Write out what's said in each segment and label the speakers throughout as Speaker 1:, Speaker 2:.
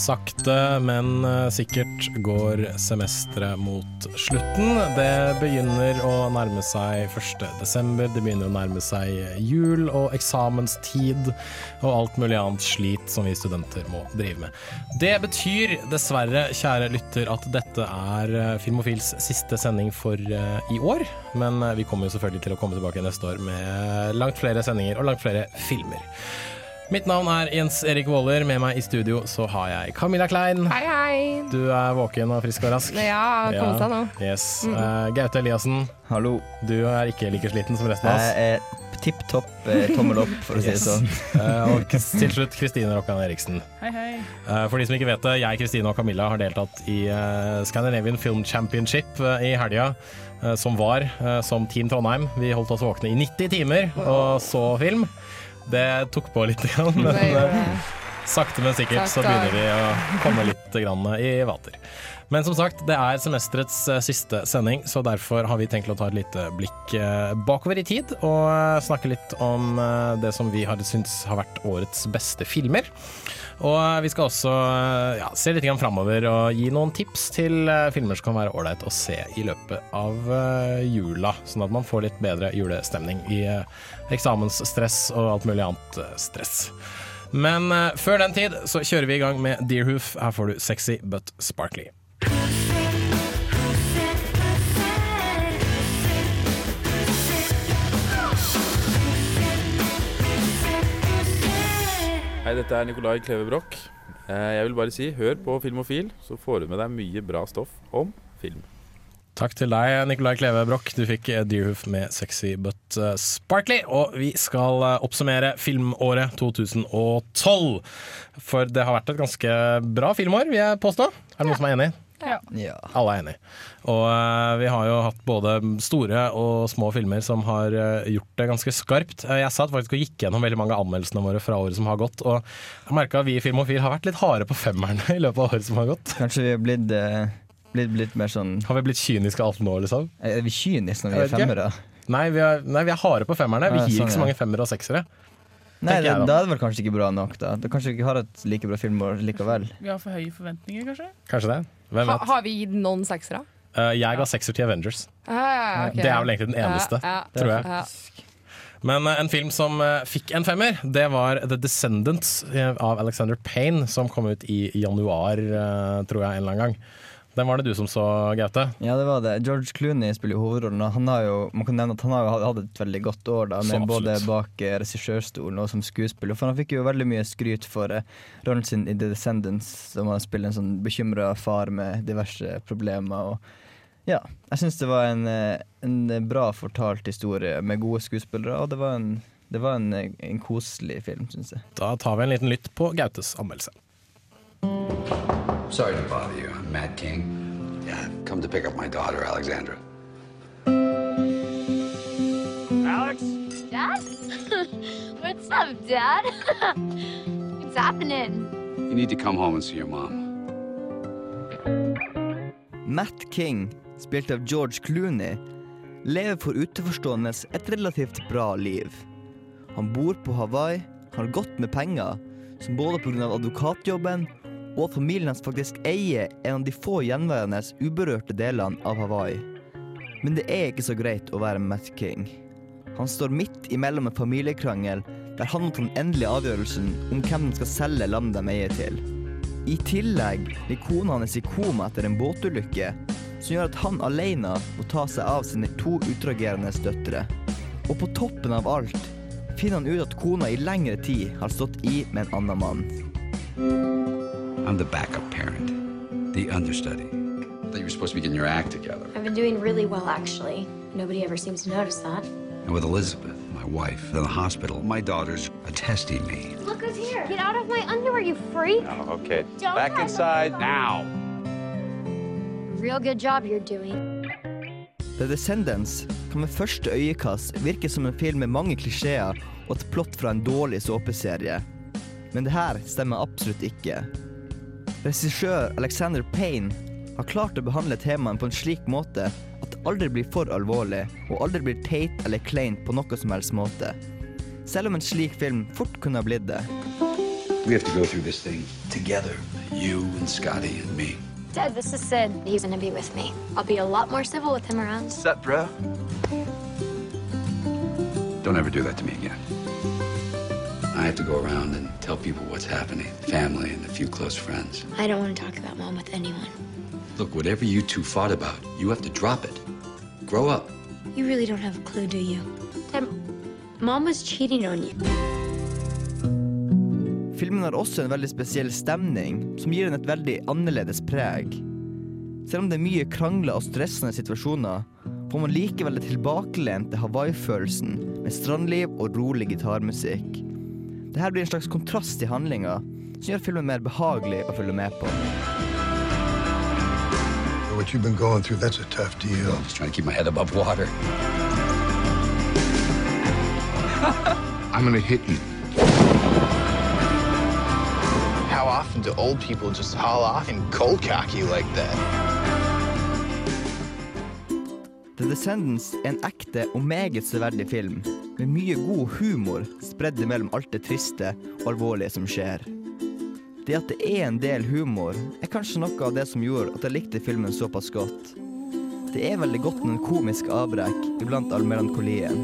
Speaker 1: Sakte, men eh, sikkert går semesteret mot slutten. Det begynner å nærme seg 1. desember, det begynner å nærme seg jul og eksamenstid og alt mulig annet slit som vi studenter må drive med. Det betyr dessverre, kjære lytter, at dette er eh, Filmofils siste sending for eh, i år. Men vi kommer jo selvfølgelig til å komme tilbake neste år med langt flere sendinger og langt flere filmer. Mitt navn er Jens Erik Våler. Med meg i studio så har jeg Camilla Klein.
Speaker 2: Hei, hei.
Speaker 1: Du er våken og frisk og rask.
Speaker 2: Ja, kom seg nå.
Speaker 1: Yes. Eh, Gaute Eliassen,
Speaker 3: Hallo.
Speaker 1: du er ikke like sliten som resten av oss.
Speaker 3: Jeg er tipp topp eh, tommel opp, for å si det
Speaker 1: Yes.
Speaker 3: sånn.
Speaker 1: uh, og til slutt Kristine Rokkan Eriksen.
Speaker 4: Hei, hei.
Speaker 1: Uh, for de som ikke vet det, jeg, Kristine og Camilla har deltatt i Scandinavian Film Championship i helga. som var som Team Trondheim. Vi holdt oss våkne i 90 timer og så film. Det tok på litt, men eh, sakte, men sikkert så begynner vi å komme litt grann i vater. Men som sagt, det er semesterets eh, siste sending, så derfor har vi tenkt å ta et lite blikk eh, bakover i tid og eh, snakke litt om eh, det som vi har syntes har vært årets beste filmer. Og eh, vi skal også eh, ja, se litt framover og gi noen tips til eh, filmer som kan være ålreit å se i løpet av jula, sånn at man får litt bedre julestemning i eksamensstress og alt mulig annet stress. Men før den tid så kjører vi i gang med Deerhoof. Her får du Sexy But Sparkly.
Speaker 5: Hei, dette er Nikolai Kleve Broch. Eh, Jeg vil bare si, hør på Filmofil, så får du med deg mye bra stoff om film.
Speaker 1: Takk til deg, Nikolai Kleve Broch. Du fikk eh, Deerhoof med Sexy But eh, Sparkly. Og vi skal oppsummere filmåret 2012. For det har vært et ganske bra filmår, vil jeg påstå. Er det noen som er enig?
Speaker 3: Ja.
Speaker 1: Alle er enig. Og uh, vi har jo hatt både store og små filmer som har uh, gjort det ganske skarpt. Uh, jeg satt faktisk og gikk gjennom veldig mange av anmeldelsene våre fra året som har gått, og jeg merka at vi i Filmofil har vært litt harde på femmerne i løpet av året som har gått.
Speaker 3: Kanskje vi har blitt, blitt, blitt mer sånn
Speaker 1: Har vi blitt kyniske alt nå, liksom?
Speaker 3: Er vi kyniske når vi er femmere?
Speaker 1: Nei, vi er, nei, vi er harde på femmerne. Vi
Speaker 3: Ja,
Speaker 1: gir
Speaker 3: sånn,
Speaker 1: ikke så mange femmere og seksere.
Speaker 3: Nei,
Speaker 1: det,
Speaker 3: da, er det vel kanskje ikke bra nok, da. Da kanskje vi ikke har et like bra filmår likevel.
Speaker 4: Vi har for høye forventninger, kanskje?
Speaker 1: Kanskje det. Hvem
Speaker 2: Ha, har vi gitt noen seksere?
Speaker 1: Eh, jeg ga sekser til Avengers.
Speaker 2: Ah, okay.
Speaker 1: Det er vel egentlig den eneste,
Speaker 2: Ja, ja.
Speaker 1: tror jeg.
Speaker 2: Ja.
Speaker 1: Men eh, en film som eh, fikk en femmer, det var The Descendants eh, av Alexander Payne, som kom ut i januar, eh, tror jeg, en eller annen gang. Den var det du som så, Gaute.
Speaker 3: Ja, det var det. George Clooney spiller jo hovedrollen, og han har jo Man kan nevne at han har hatt et veldig godt år, da, med både bak eh, regissørstolen og som skuespiller. For han fikk jo veldig mye skryt for eh, rollen sin i The Descendants, som han spiller en sånn bekymra far med diverse problemer. Og ja, jeg syns det var en, eh, en bra fortalt historie med gode skuespillere, og det var en, det var en, en koselig film, syns jeg.
Speaker 1: Da tar vi en liten lytt på Gautes anmeldelse.
Speaker 6: Sorry to bother you. I'm Matt King. Yeah, I've come to pick up my daughter, Alexandra.
Speaker 5: Alex!
Speaker 7: Dad? What's up, Dad? What's happening?
Speaker 6: You need to come home and see your mom.
Speaker 3: Matt King, spilt av George Clooney, lever for utenforstående et relativt bra liv. Han bor på Hawaii, har godt med penger, som både pga. advokatjobben og at familien hans faktisk eier en av de få gjenværende uberørte delene av Hawaii. Men det er ikke så greit å være Matt King. Han står midt imellom en familiekrangel der han må ta den endelige avgjørelsen om hvem de skal selge landet de eier til. I tillegg blir kona hans i koma etter en båtulykke, som gjør at han alene må ta seg av sine to utagerende døtre. Og på toppen av alt finner han ut at kona i lengre tid har stått i med en annen mann.
Speaker 6: I'm the backup parent, the understudy. I thought you were supposed to be getting your act together.
Speaker 7: I've been doing really well, actually. Nobody ever seems to notice that.
Speaker 6: And with Elizabeth, my wife, in the hospital, my daughter's attesting me.
Speaker 7: Look who's here. Get out of my underwear, you freak.
Speaker 5: Oh, okay.
Speaker 7: Don't
Speaker 5: Back inside now!
Speaker 7: Real good job you're doing.
Speaker 3: The Descendants kan ved første øyekast virke som en film med mange klisjeer og et plott fra en dårlig såpeserie. Men det her stemmer absolutt ikke. Regissør Alexander Payne har klart å behandle temaene på en slik måte at det aldri blir for alvorlig, og aldri blir teit eller kleint på noe som helst måte. Selv om en slik film fort kunne ha blitt det.
Speaker 6: We have to go through this thing together. You and Scotty and me.
Speaker 7: Dad, this is Sid. He's gonna be with me. I'll be a lot more civil with him around.
Speaker 3: Sup, bro?
Speaker 6: Don't ever do that to me again. I have to go around and tell people what's happening. Family and a few close friends.
Speaker 7: I don't want to talk about mom with anyone.
Speaker 6: Look, whatever you two fought about, you have to drop it. Grow up.
Speaker 7: You really don't have a clue, do you? That mom was cheating on you.
Speaker 3: Filmen har også en veldig spesiell stemning, som gir den et veldig annerledes preg. Selv om det er mye krangler og stressende situasjoner, får man likevel det tilbakelente Hawaii-følelsen med strandliv og rolig gitarmusikk. Dette blir en slags kontrast i handlinga, som gjør filmen mer behagelig å følge med på.
Speaker 4: What you've been going through, that's a tough deal.
Speaker 6: Just trying to keep my head above water.
Speaker 4: I'm gonna hit you.
Speaker 8: How often do old people just haul off and cold cock you like that?
Speaker 3: The Descendants er en ekte og meget severdig film, med mye god humor spredd mellom alt det triste og alvorlige som skjer. Det at det er en del humor, er kanskje noe av det som gjorde at jeg likte filmen såpass godt. Det er veldig godt med en komisk avbrekk iblant all melankolien.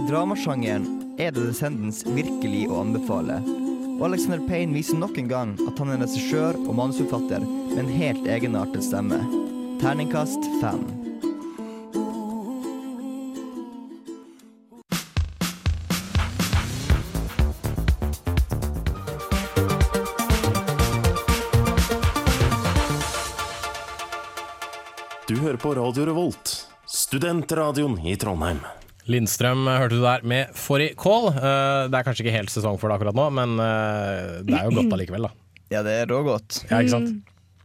Speaker 3: I dramasjangeren er The Descendants virkelig å anbefale. Og Alexander Payne viser nok en gang at han er regissør og manusforfatter med en helt egenartet stemme. Terningkast fem.
Speaker 9: På Radio Revolt, studentradioen i Trondheim.
Speaker 1: Lindstrøm eh, hørte du der med Forry Call. det er kanskje ikke helt sesong for det akkurat nå, men eh, det er jo godt allikevel, da.
Speaker 3: Ja, det er rågodt.
Speaker 1: Ja, ikke sant?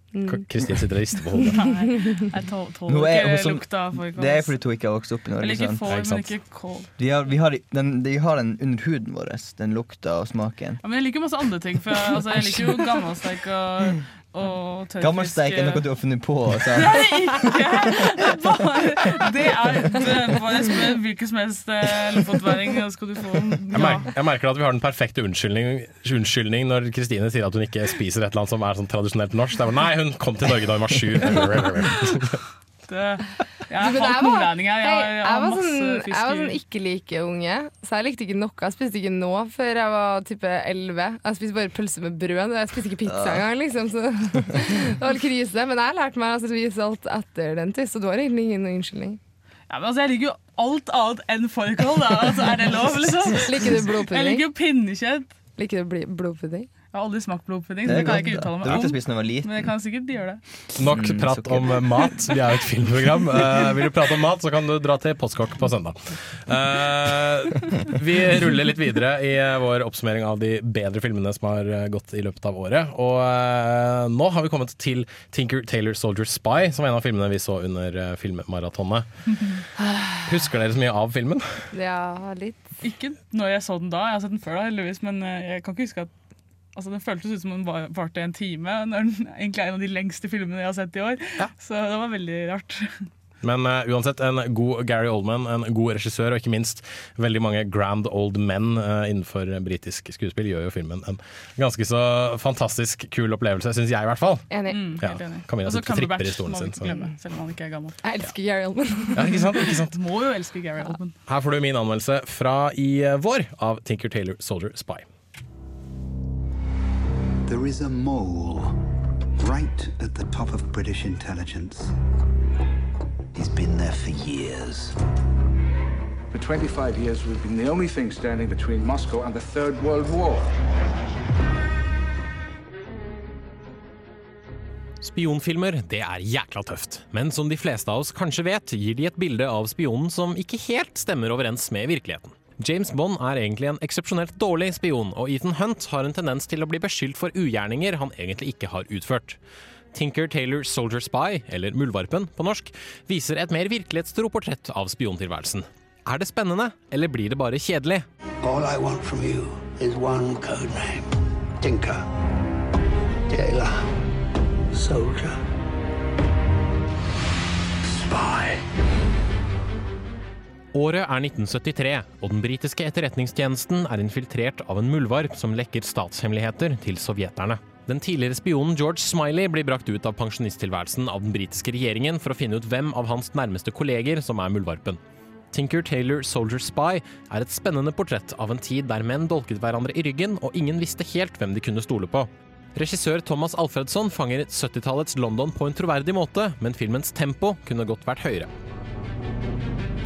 Speaker 1: K- Kristin sitter og rister på hodet.
Speaker 10: Nei, jeg tåler
Speaker 3: er
Speaker 10: ikke
Speaker 3: som-
Speaker 10: lukta av fårikål.
Speaker 3: Det er fordi to ikke har vokst opp i Norge.
Speaker 10: liker
Speaker 3: ikke
Speaker 10: får,
Speaker 1: Ja, ikke
Speaker 10: men ikke kål.
Speaker 3: De har, vi har, den, de har den under huden vår, den lukta og smaken.
Speaker 10: Ja, men jeg liker masse andre ting. For jeg, altså, jeg liker jo gammelsteik og, og tørrfisk.
Speaker 3: Gammelsteik er noe du har funnet på. sant?
Speaker 10: Nei, ikke! Bare, det er bare spør hvilken som helst eh, lofotværing, skal du få den.
Speaker 1: Jeg, merker, jeg merker at vi har den perfekte unnskyldning, unnskyldning når Kristine sier at hun ikke spiser et eller annet som er sånn tradisjonelt norsk. Det er bare, Nei, hun kom til Norge da hun var sju.
Speaker 10: Jeg
Speaker 2: er
Speaker 10: nordlending. Jeg, jeg
Speaker 2: jeg
Speaker 10: har
Speaker 2: var
Speaker 10: masse
Speaker 2: sånn,
Speaker 10: fisk
Speaker 2: jeg var sånn ikke like unge, så jeg likte ikke noe. Jeg spiste ikke nå før jeg var type 11. Jeg spiste bare pølse med brød. Jeg spiste ikke pizza engang, liksom. Så det var krise. Men jeg lærte meg å spise alt etter den tid, så du har egentlig ingen unnskyldning.
Speaker 10: ja, men altså, Jeg liker jo alt annet enn fårikål. da. Altså, er det lov, liksom?
Speaker 2: Liker du
Speaker 10: Jeg liker jo pinnekjøtt.
Speaker 2: Liker du blodpudding?
Speaker 10: Jeg har aldri smakt blodpudding,
Speaker 3: Det
Speaker 10: så
Speaker 3: er
Speaker 10: det kan jeg ikke uttale
Speaker 3: Det
Speaker 10: meg om.
Speaker 3: spise da jeg var liten.
Speaker 10: Men jeg kan sikkert gjøre det.
Speaker 1: Nok
Speaker 3: Mm,
Speaker 1: prat om mat. Vi er jo et filmprogram. Uh, vil du prate om mat, så kan du dra til Postkokk på søndag. Uh, vi ruller litt videre i eh, vår oppsummering av de bedre filmene som har eh, gått i løpet av året. Og uh, nå har vi kommet til Tinker Taylor Soldier Spy, som var en av filmene vi så under filmmaratonet. Husker dere så mye av filmen?
Speaker 2: Ja, litt.
Speaker 10: Ikke når jeg så den da, jeg har sett den før da, heldigvis, men eh, jeg kan ikke huske at Altså, Den føltes ut som den var- varte en time, når den egentlig er en av de lengste filmene jeg har sett i år. Så det var veldig rart.
Speaker 1: Men uh, uansett, en god Gary Oldman, en god regissør, og ikke minst veldig mange grand old men uh, innenfor britisk skuespill, gjør jo filmen en ganske så fantastisk kul opplevelse, syns jeg i hvert fall.
Speaker 2: Enig.
Speaker 10: Mm,
Speaker 1: Ja,
Speaker 10: helt enig.
Speaker 1: Camilla
Speaker 10: Og så
Speaker 1: sitter og tripper i stolen sin,
Speaker 10: ikke glemme, selv om han ikke er gammel.
Speaker 2: Jeg elsker Gary Oldman.
Speaker 1: Ja, ikke sant? Ikke sant?
Speaker 10: Må jo elske Gary Oldman.
Speaker 1: Her får du min anmeldelse fra i eh, vår av Tinker Taylor Soldier Spy.
Speaker 11: There is a mole right at the top of British intelligence. He's been there for years.
Speaker 12: For 25 years, we've been the only thing standing between Moscow and the Third World War.
Speaker 1: Spionfilmer det er jækla tøft, men som de fleste av oss kanskje vet, gir de et bilde av spionen som ikke helt stemmer overens med virkeligheten. James Bond er egentlig en eksepsjonelt dårlig spion, og Ethan Hunt har en tendens til å bli beskyldt for ugjerninger han egentlig ikke har utført. Tinker Taylor Soldier Spy, eller Muldvarpen på norsk, viser et mer virkelighetstro portrett av spiontilværelsen. Er det spennende, eller blir det bare kjedelig?
Speaker 11: All I want from you is one code name Tinker, Taylor. Soldier,
Speaker 1: Året er 1973, og den britiske etterretningstjenesten er infiltrert av en muldvarp som lekker statshemmeligheter til sovjeterne. Den tidligere spionen George Smiley blir brakt ut av pensjonisttilværelsen av den britiske regjeringen for å finne ut hvem av hans nærmeste kolleger som er muldvarpen. Tinker Taylor Soldier Spy er et spennende portrett av en tid der menn dolket hverandre i ryggen, og ingen visste helt hvem de kunne stole på. Regissør Thomas Alfredsson fanger 70-tallets London på en troverdig måte, men filmens tempo kunne godt vært høyere.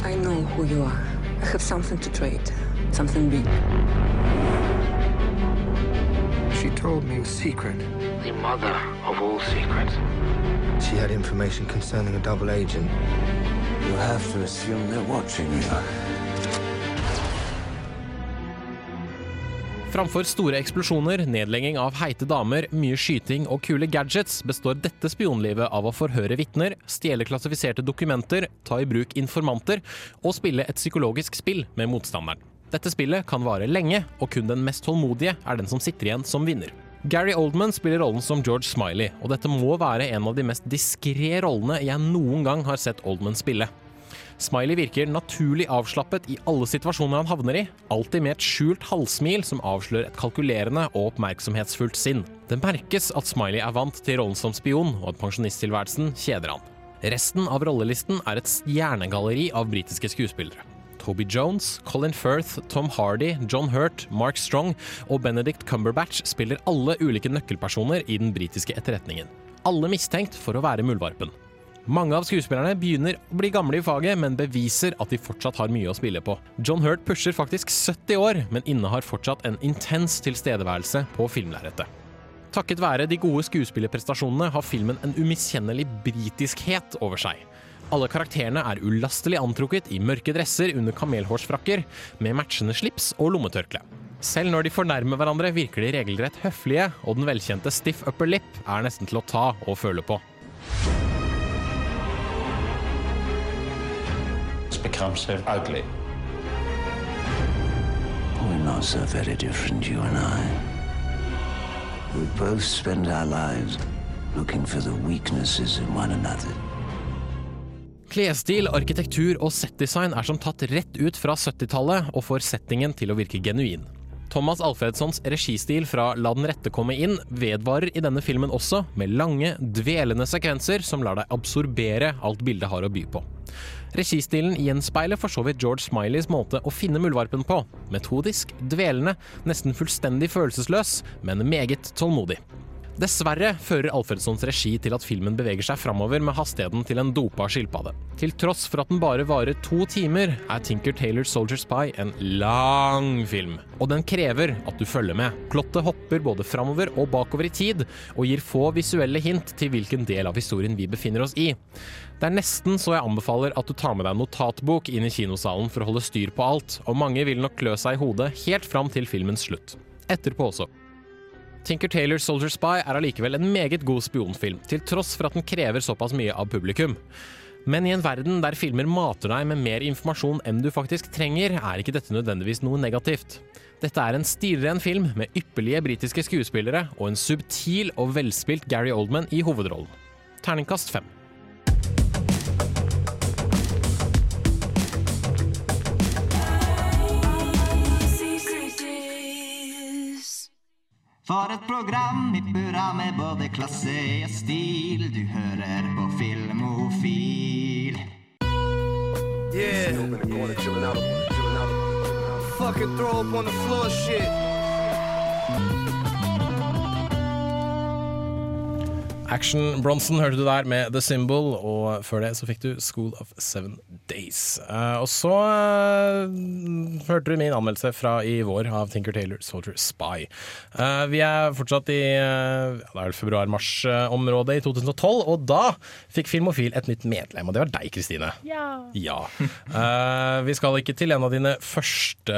Speaker 13: I know who you are. I have something to trade. Something big.
Speaker 14: She told me a secret.
Speaker 15: The mother of all secrets.
Speaker 14: She had information concerning a double agent.
Speaker 15: You have to assume they're watching you.
Speaker 1: Framfor store eksplosjoner, nedlegging av heite damer, mye skyting og kule gadgets, består dette spionlivet av å forhøre vitner, stjele klassifiserte dokumenter, ta i bruk informanter og spille et psykologisk spill med motstanderen. Dette spillet kan vare lenge, og kun den mest tålmodige er den som sitter igjen som vinner. Gary Oldman spiller rollen som George Smiley, og dette må være en av de mest diskré rollene jeg noen gang har sett Oldman spille. Smiley virker naturlig avslappet i alle situasjoner han havner i, alltid med et skjult halvsmil som avslører et kalkulerende og oppmerksomhetsfullt sinn. Det merkes at Smiley er vant til rollen som spion, og at pensjonisttilværelsen kjeder han. Resten av rollelisten er et stjernegalleri av britiske skuespillere. Toby Jones, Colin Firth, Tom Hardy, John Hurt, Mark Strong og Benedict Cumberbatch spiller alle ulike nøkkelpersoner i den britiske etterretningen. Alle mistenkt for å være muldvarpen. Mange av skuespillerne begynner å bli gamle i faget, men beviser at de fortsatt har mye å spille på. John Hurt pusher faktisk 70 år, men innehar fortsatt en intens tilstedeværelse på filmlerretet. Takket være de gode skuespillerprestasjonene har filmen en umiskjennelig britiskhet over seg. Alle karakterene er ulastelig antrukket i mørke dresser under kamelhårsfrakker, med matchende slips og lommetørkle. Selv når de fornærmer hverandre, virker de regelrett høflige, og den velkjente stiff upper lip er nesten til å ta og føle på.
Speaker 15: Become so ugly. We're not so very different, you and I. We both spend our lives looking for the weaknesses in one another.
Speaker 1: Klesstil, arkitektur og settdesign er som tatt rett ut fra 70-tallet og får settingen til å virke genuin. Thomas Alfredssons registil fra La den rette komme inn vedvarer i denne filmen også, med lange, dvelende sekvenser som lar deg absorbere alt bildet har å by på. Registilen gjenspeiler for så vidt George Smileys måte å finne muldvarpen på. Metodisk, dvelende, nesten fullstendig følelsesløs, men meget tålmodig. Dessverre fører Alfredssons regi til at filmen beveger seg framover med hastigheten til en dopa skilpadde. Til tross for at den bare varer to timer, er Tinker Taylor Soldier Spy en lang film. Og den krever at du følger med. Plottet hopper både framover og bakover i tid, og gir få visuelle hint til hvilken del av historien vi befinner oss i. Det er nesten så jeg anbefaler at du tar med deg en notatbok inn i kinosalen for å holde styr på alt, og mange vil nok klø seg i hodet helt fram til filmens slutt. Etterpå også. Tinker Taylor Soldier Spy er allikevel en meget god spionfilm, til tross for at den krever såpass mye av publikum. Men i en verden der filmer mater deg med mer informasjon enn du faktisk trenger, er ikke dette nødvendigvis noe negativt. Dette er en stilren film med ypperlige britiske skuespillere og en subtil og velspilt Gary Oldman i hovedrollen. Terningkast fem.
Speaker 16: For et program i burra med både klasse og stil. Du hører på Filmofil.
Speaker 17: Yeah. Fucking throw up on the floor shit.
Speaker 1: Action Bronson hørte du der med The Symbol, og før det så fikk du School of Seven Days. Uh, og så uh, hørte du min anmeldelse fra i vår av Tinker Taylor Soldier Spy. Uh, vi er fortsatt i ja, februar-mars-området i 2012, og da fikk Filmofil et nytt medlem, og det var deg, Kristine.
Speaker 10: Ja.
Speaker 1: Ja. Vi skal ikke til en av dine første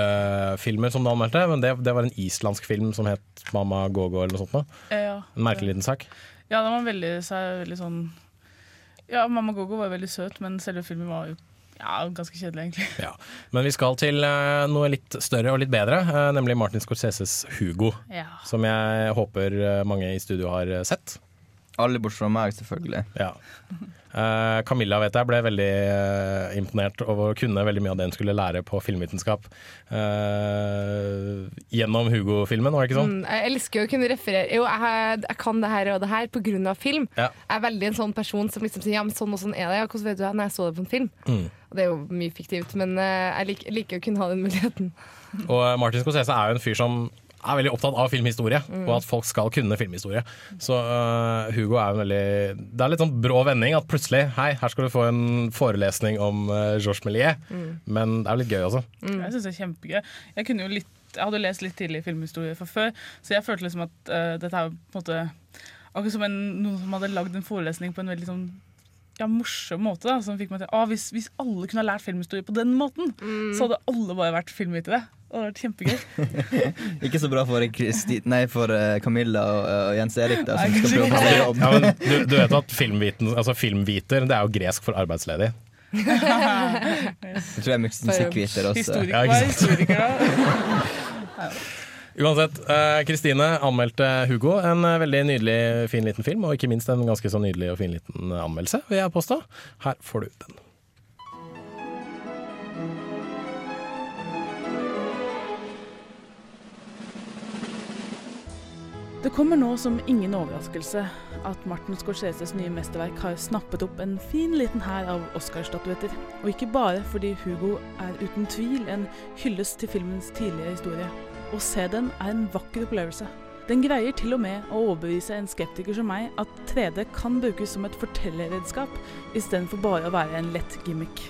Speaker 1: filmer som du anmeldte, men det, det var en islandsk film som het Mamma Gogo eller noe sånt. nå.
Speaker 10: Ja.
Speaker 1: En merkelig liten sak.
Speaker 10: Ja, den var veldig, så- veldig sånn Ja, Mamma Gogo var veldig søt, men selve filmen var jo Ja, ganske kjedelig, egentlig.
Speaker 1: Ja. Men vi skal til uh, noe litt større og litt bedre, uh, nemlig Martin Scorseses Hugo.
Speaker 10: Ja.
Speaker 1: Som jeg håper eh, mange i studio har sett.
Speaker 3: Alle bortsett fra meg, selvfølgelig.
Speaker 1: Ja. Eh, Camilla vet jeg ble veldig eh, imponert over å kunne veldig mye av det hun skulle lære på filmvitenskap uh, gjennom Hugo-filmen, var det ikke sånn?
Speaker 2: Mm, jeg elsker å kunne referere Jo, jeg, jeg kan det her og det her av film.
Speaker 1: Ja.
Speaker 2: Jeg er veldig en sånn person som liksom sier ja, men sånn og sånn er det. Ja, hvordan vet du det når jeg så det på en film?
Speaker 1: Mm.
Speaker 2: Og det er jo mye fiktivt, men jeg liker, liker å kunne ha den muligheten.
Speaker 1: Og Martin Scorsese er jo en fyr som er veldig opptatt av filmhistorie,
Speaker 2: Mm.
Speaker 1: og at folk skal kunne filmhistorie. Så uh, Hugo er en veldig Det er litt sånn brå vending at plutselig Hei, her skal du få en forelesning om uh, Georges Méliès.
Speaker 10: Mm.
Speaker 1: Men det er litt gøy også.
Speaker 10: Jeg synes det er kjempegøy. Jeg, kunne jo litt, jeg hadde lest litt tidlig filmhistorie fra før, så jeg følte liksom at uh, dette er på en måte akkurat som en, noen som hadde lagd en forelesning på en veldig sånn ja, morsom måte. Da, som fikk meg til ah, hvis, hvis alle kunne ha lært filmhistorie på den måten, så hadde alle bare vært filmvitere. Det hadde vært kjempegøy.
Speaker 3: Ikke så bra for, Christi, nei, for eh, Camilla og, og Jens Erik, da, som skal prøve å få jobb.
Speaker 1: Ja, men du, du vet at filmviten, altså filmviter det er jo gresk for arbeidsledig.
Speaker 3: Jeg tror jeg mus- musikkviter også.
Speaker 10: Historiker,
Speaker 1: Ja,
Speaker 10: er
Speaker 1: ikke sant?
Speaker 10: historiker da?
Speaker 1: Uansett, eh, Kristine anmeldte Hugo, en eh, veldig nydelig, fin liten film, og ikke minst en ganske så nydelig og fin liten eh, anmeldelse, vil jeg påstå. Her får du den.
Speaker 10: Det kommer nå som ingen overraskelse at Martin Scorseses nye mesterverk har snappet opp en fin liten hær av Oscar-statuetter. Og ikke bare fordi Hugo er uten tvil en hyllest til filmens tidligere historie. Å se den er en vakker opplevelse. Den greier til og med å overbevise en skeptiker som meg at 3D kan brukes som et fortellerredskap istedenfor bare å være en lett gimmick.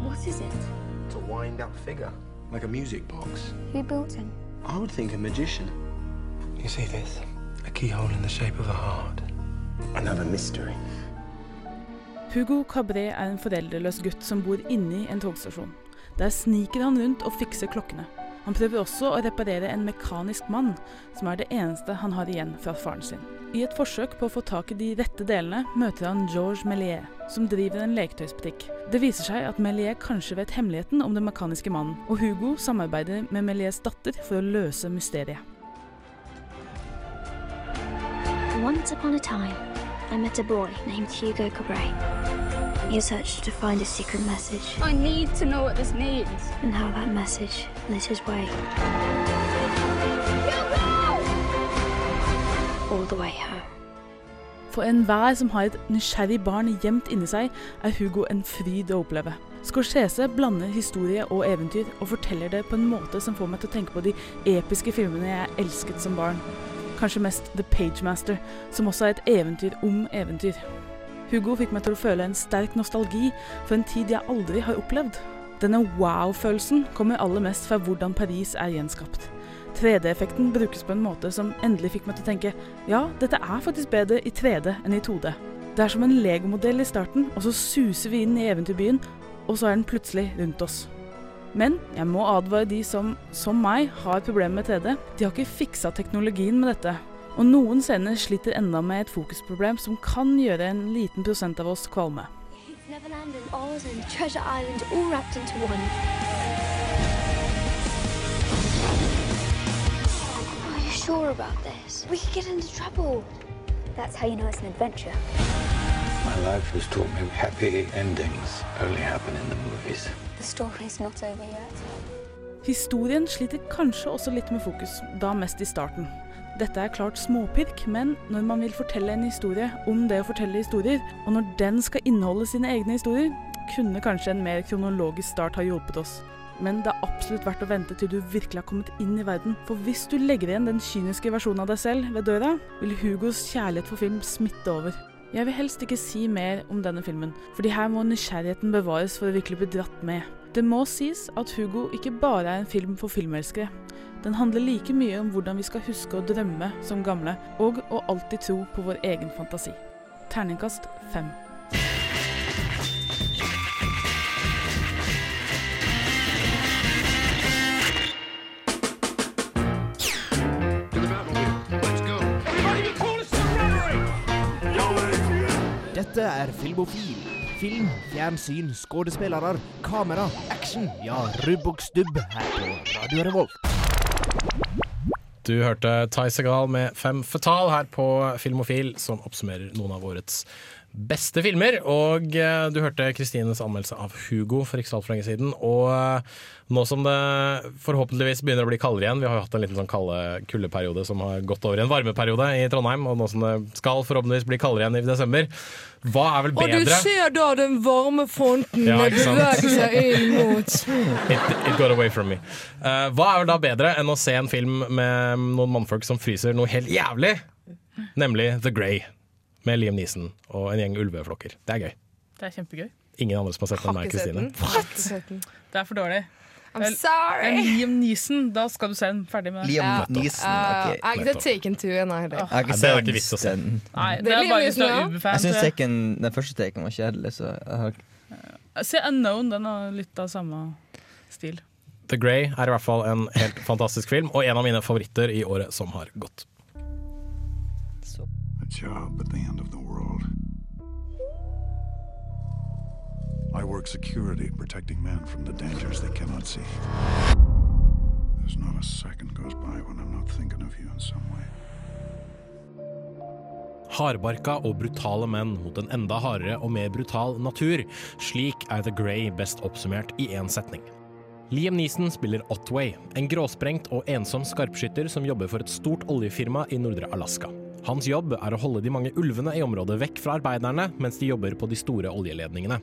Speaker 7: What is it?
Speaker 14: It's a wind up figure, like a music box.
Speaker 7: Who built him?
Speaker 14: I would think a magician. You see this? A keyhole in the shape of a heart. Another mystery.
Speaker 10: Hugo Cabret er en foreldreløs gutt som bor inni en togstasjon. Der sniker han rundt og fikser klokkene. Han prøver også å reparere en mekanisk mann, som er det eneste han har igjen fra faren sin. I et forsøk på å få tak i de rette delene møter han Georges Méliès, som driver en leketøysbutikk. Det viser seg at Méliès kanskje vet hemmeligheten om den mekaniske mannen, og Hugo samarbeider med Méliès datter for å løse mysteriet.
Speaker 7: Once upon a time, I met a boy named Hugo Cabret. He searched to find a secret message. I need to know what this means. And how that message lit his way. All the way home.
Speaker 10: For enhver som har et nysgjerrig barn gjemt inni seg, er Hugo en fryd å oppleve. Scorsese blander historie og eventyr, og forteller det på en måte som får meg til å tenke på de episke filmene jeg elsket som barn. Kanskje mest The Pagemaster, som også er et eventyr om eventyr. Hugo fikk meg til å føle en sterk nostalgi for en tid jeg aldri har opplevd. Denne wow-følelsen kommer aller mest fra hvordan Paris er gjenskapt. 3D-effekten brukes på en måte som endelig fikk meg til å tenke ja, dette er faktisk bedre i 3D enn i 2D. Det er som en legomodell i starten, og så suser vi inn i eventyrbyen, og så er den plutselig rundt oss. Men jeg må advare de som, som meg, har problemer med 3D. De har ikke fiksa teknologien med dette. Og noen scener sliter enda med et fokusproblem som kan gjøre en liten prosent av oss kvalme.
Speaker 7: Neverland and Oz and Treasure Island all wrapped into one. Are you sure about this? We could get into trouble. That's how you know it's an adventure.
Speaker 4: My life has taught me happy endings only happen in the movies.
Speaker 7: The story's not over yet.
Speaker 10: Historien sliter kanskje også litt med fokus, da mest i starten. Dette er klart småpirk, men når man vil fortelle en historie om det å fortelle historier, og når den skal inneholde sine egne historier, kunne kanskje en mer kronologisk start ha hjulpet oss. Men det er absolutt verdt å vente til du virkelig har kommet inn i verden, for hvis du legger igjen den kyniske versjonen av deg selv ved døra, vil Hugos kjærlighet for film smitte over. Jeg vil helst ikke si mer om denne filmen, fordi her må nysgjerrigheten bevares for å virkelig bli dratt med. Det må sies at Hugo ikke bare er en film for filmelskere. Den handler like mye om hvordan vi skal huske å drømme som gamle, og å alltid tro på vår egen fantasi. Terningkast fem.
Speaker 18: Dette er Filmofil,
Speaker 19: Film, fjernsyn, skuespillere, kamera, action. Ja, rubb og stubb her på Radio Revolt.
Speaker 1: Du hørte Ty Segal med Fem Fetal her på Filmofil, som oppsummerer noen av årets beste filmer. Og eh, du hørte Kristines anmeldelse av Hugo for ikke så altfor lenge siden. Og eh, nå som det forhåpentligvis begynner å bli kaldere igjen, vi har jo hatt en liten sånn kalde kuldeperiode som har gått over i en varmeperiode i Trondheim, og nå som det skal forhåpentligvis bli kaldere igjen i desember, hva er vel bedre?
Speaker 2: Og du ser da den varme fronten
Speaker 1: Ja,
Speaker 2: beveger seg inn mot
Speaker 1: It, it got away from me. Uh, hva er vel da bedre enn å se en film med noen mannfolk som fryser noe helt jævlig? Nemlig The Grey, med Liam Neeson og en gjeng ulveflokker. Det er gøy.
Speaker 10: Det er kjempegøy.
Speaker 1: Ingen andre som har sett den enn meg, Kristine.
Speaker 10: Det er for dårlig.
Speaker 2: I'm
Speaker 10: Vel,
Speaker 2: sorry.
Speaker 10: En Liam Neeson, da skal du se den ferdig med det.
Speaker 2: Ja. Uh, jeg har ikke sett Taken 2 ennå heller.
Speaker 3: Jeg har ikke
Speaker 1: Nei, det er ikke
Speaker 3: sett
Speaker 1: vits å se.
Speaker 3: den.
Speaker 10: Nei,
Speaker 2: Det er Liam
Speaker 10: bare hvis du
Speaker 2: Neeson,
Speaker 10: er. Uber-fan.
Speaker 3: Jeg syns den første taken var kjedelig, så jeg har
Speaker 10: Se Unknown, den har litt av samme stil.
Speaker 1: The Grey er i hvert fall en helt fantastisk film, og en av mine favoritter i året som har gått.
Speaker 20: Job at the end of the world. I work security, protecting men from the dangers they cannot see. There's not a second goes by when I'm not thinking of you in some way.
Speaker 1: Hardbarka og brutale menn mot en enda hardere og mer brutal natur. Slik er The Grey best oppsummert i én setning. Liam Neeson spiller Otway, en gråsprengt og ensom skarpskytter som jobber for et stort oljefirma i nordre Alaska. Hans jobb er å holde de mange ulvene i området vekk fra arbeiderne, mens de jobber på de store oljeledningene.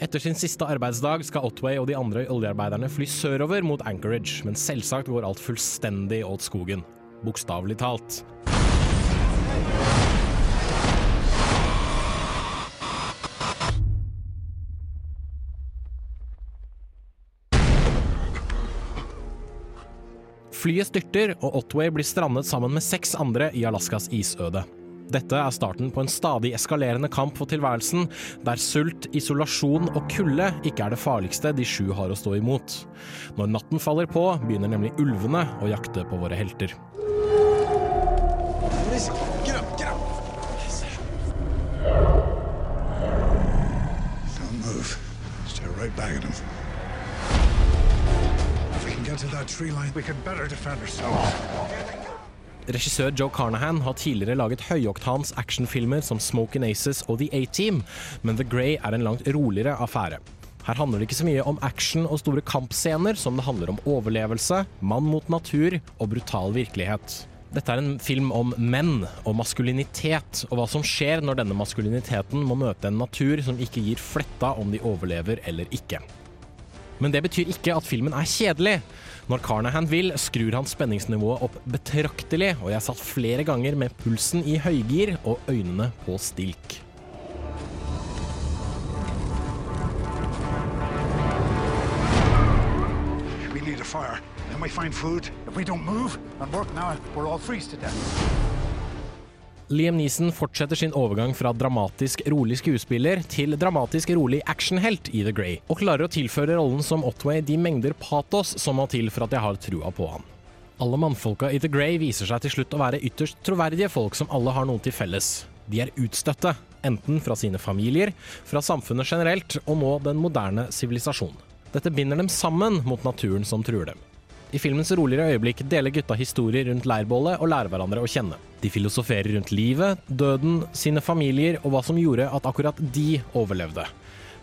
Speaker 1: Etter sin siste arbeidsdag skal Otway og de andre oljearbeiderne fly sørover mot Anchorage, men selvsagt går alt fullstendig åt skogen. Bokstavelig talt. Flyet styrter, og Otway blir strandet sammen med seks andre i Alaskas isøde. Dette er starten på en stadig eskalerende kamp for tilværelsen, der sult, isolasjon og kulde ikke er det farligste de sju har å stå imot. Når natten faller på, begynner nemlig ulvene å jakte på våre helter.
Speaker 20: Don't move. Stay right back at him.
Speaker 1: Regissør Joe Carnahan har tidligere laget høyoktans actionfilmer som Smokin' Aces og The A-Team, men The Grey er en langt roligere affære. Her handler det ikke så mye om action og store kampscener som det handler om overlevelse, mann mot natur og brutal virkelighet. Dette er en film om menn og maskulinitet, og hva som skjer når denne maskuliniteten må møte en natur som ikke gir fletta om de overlever eller ikke. Men det betyr ikke at filmen er kjedelig. Når Carnahan vil, skrur han spenningsnivået opp betraktelig, og jeg satt flere ganger med pulsen i høygir og øynene på stilk.
Speaker 20: We need a fire. Then we find food. If we don't move and work now, we'll all freeze to death.
Speaker 1: Liam Neeson fortsetter sin overgang fra dramatisk rolig skuespiller til dramatisk rolig actionhelt i The Grey, og klarer å tilføre rollen som Otway de mengder patos som må til for at jeg har trua på han. Alle mannfolka i The Grey viser seg til slutt å være ytterst troverdige folk som alle har noe til felles. De er utstøtte, enten fra sine familier, fra samfunnet generelt og nå den moderne sivilisasjon. Dette binder dem sammen mot naturen som truer dem. I filmens roligere øyeblikk deler gutta historier rundt leirbålet og lærer hverandre å kjenne. De filosoferer rundt livet, døden, sine familier og hva som gjorde at akkurat de overlevde.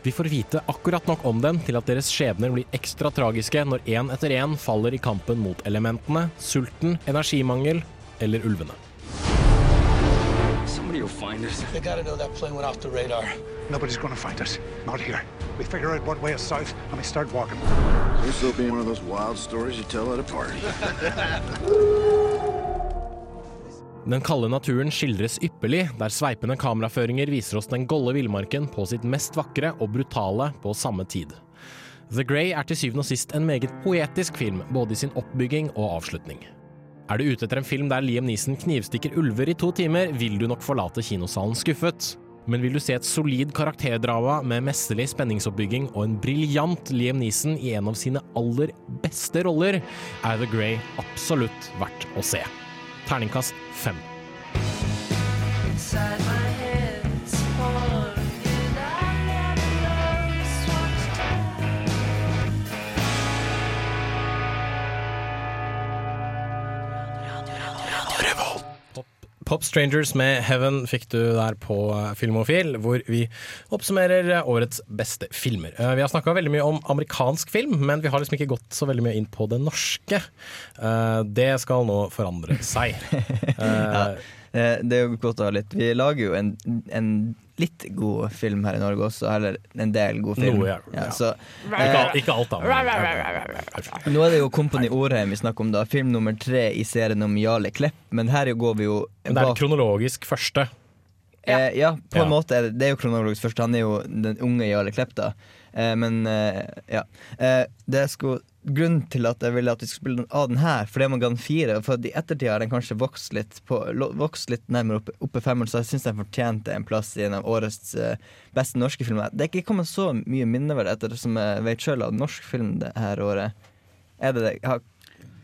Speaker 1: Vi får vite akkurat nok om dem til at deres skjebner blir ekstra tragiske når én etter én faller i kampen mot elementene, sulten, energimangel eller ulvene.
Speaker 4: Will find us.
Speaker 17: They gotta know that plane went off the radar.
Speaker 20: Nobody's gonna find us. Not here. We figure out what way is south and we start walking.
Speaker 21: This will be one of those wild stories you tell at a party.
Speaker 1: Den kalde naturen skildres ypperlig, der sveipende kameraføringer viser oss den golde villmarken på sitt mest vakre og brutale på samme tid. The Grey er til syvende og sist en meget poetisk film, både i sin oppbygging og avslutning. Er du ute etter en film der Liam Neeson knivstikker ulver i to timer, vil du nok forlate kinosalen skuffet. Men vil du se et solid karakterdrama med mesterlig spenningsoppbygging og en briljant Liam Neeson i en av sine aller beste roller, er The Grey absolutt verdt å se. Terningkast fem.
Speaker 22: Inside
Speaker 1: Pop Strangers med Heaven fikk du der på Filmofil, hvor vi oppsummerer årets beste filmer. Eh, Vi har snakka veldig mye om amerikansk film, men vi har liksom ikke gått så veldig mye inn på det norske. Eh, Det skal nå forandre seg.
Speaker 3: Ja, eh, det er jo godt å ha litt Vi lager jo en, en litt god film her i Norge også, eller en del god film.
Speaker 1: Noe, ja.
Speaker 3: så,
Speaker 1: Ikke,
Speaker 3: eh,
Speaker 1: ikke alt, da.
Speaker 3: Nå er det jo Kompani Orheim vi snakker om, da. Film nummer tre i serien om Jarle Klepp. Men her går vi jo
Speaker 1: Men det er kronologisk første.
Speaker 3: Eh, ja, på en
Speaker 1: Ja.
Speaker 3: måte er det, det er jo kronologisk første. Han er jo den unge Jarle Klepp, da. Eh, men eh, ja. Eh, det skulle, grunnen til at jeg ville at vi skulle spille den av den her, fordi man ga den fire, for i ettertid har den kanskje vokst litt, på, vokst litt nærmere oppe, oppe femmeren, så jeg syns den fortjente en plass i en av årets eh, beste norske filmer. Det er ikke kommet så mye minneverdig etter, som jeg vet sjøl, av norsk film det her året. Er det det? Har,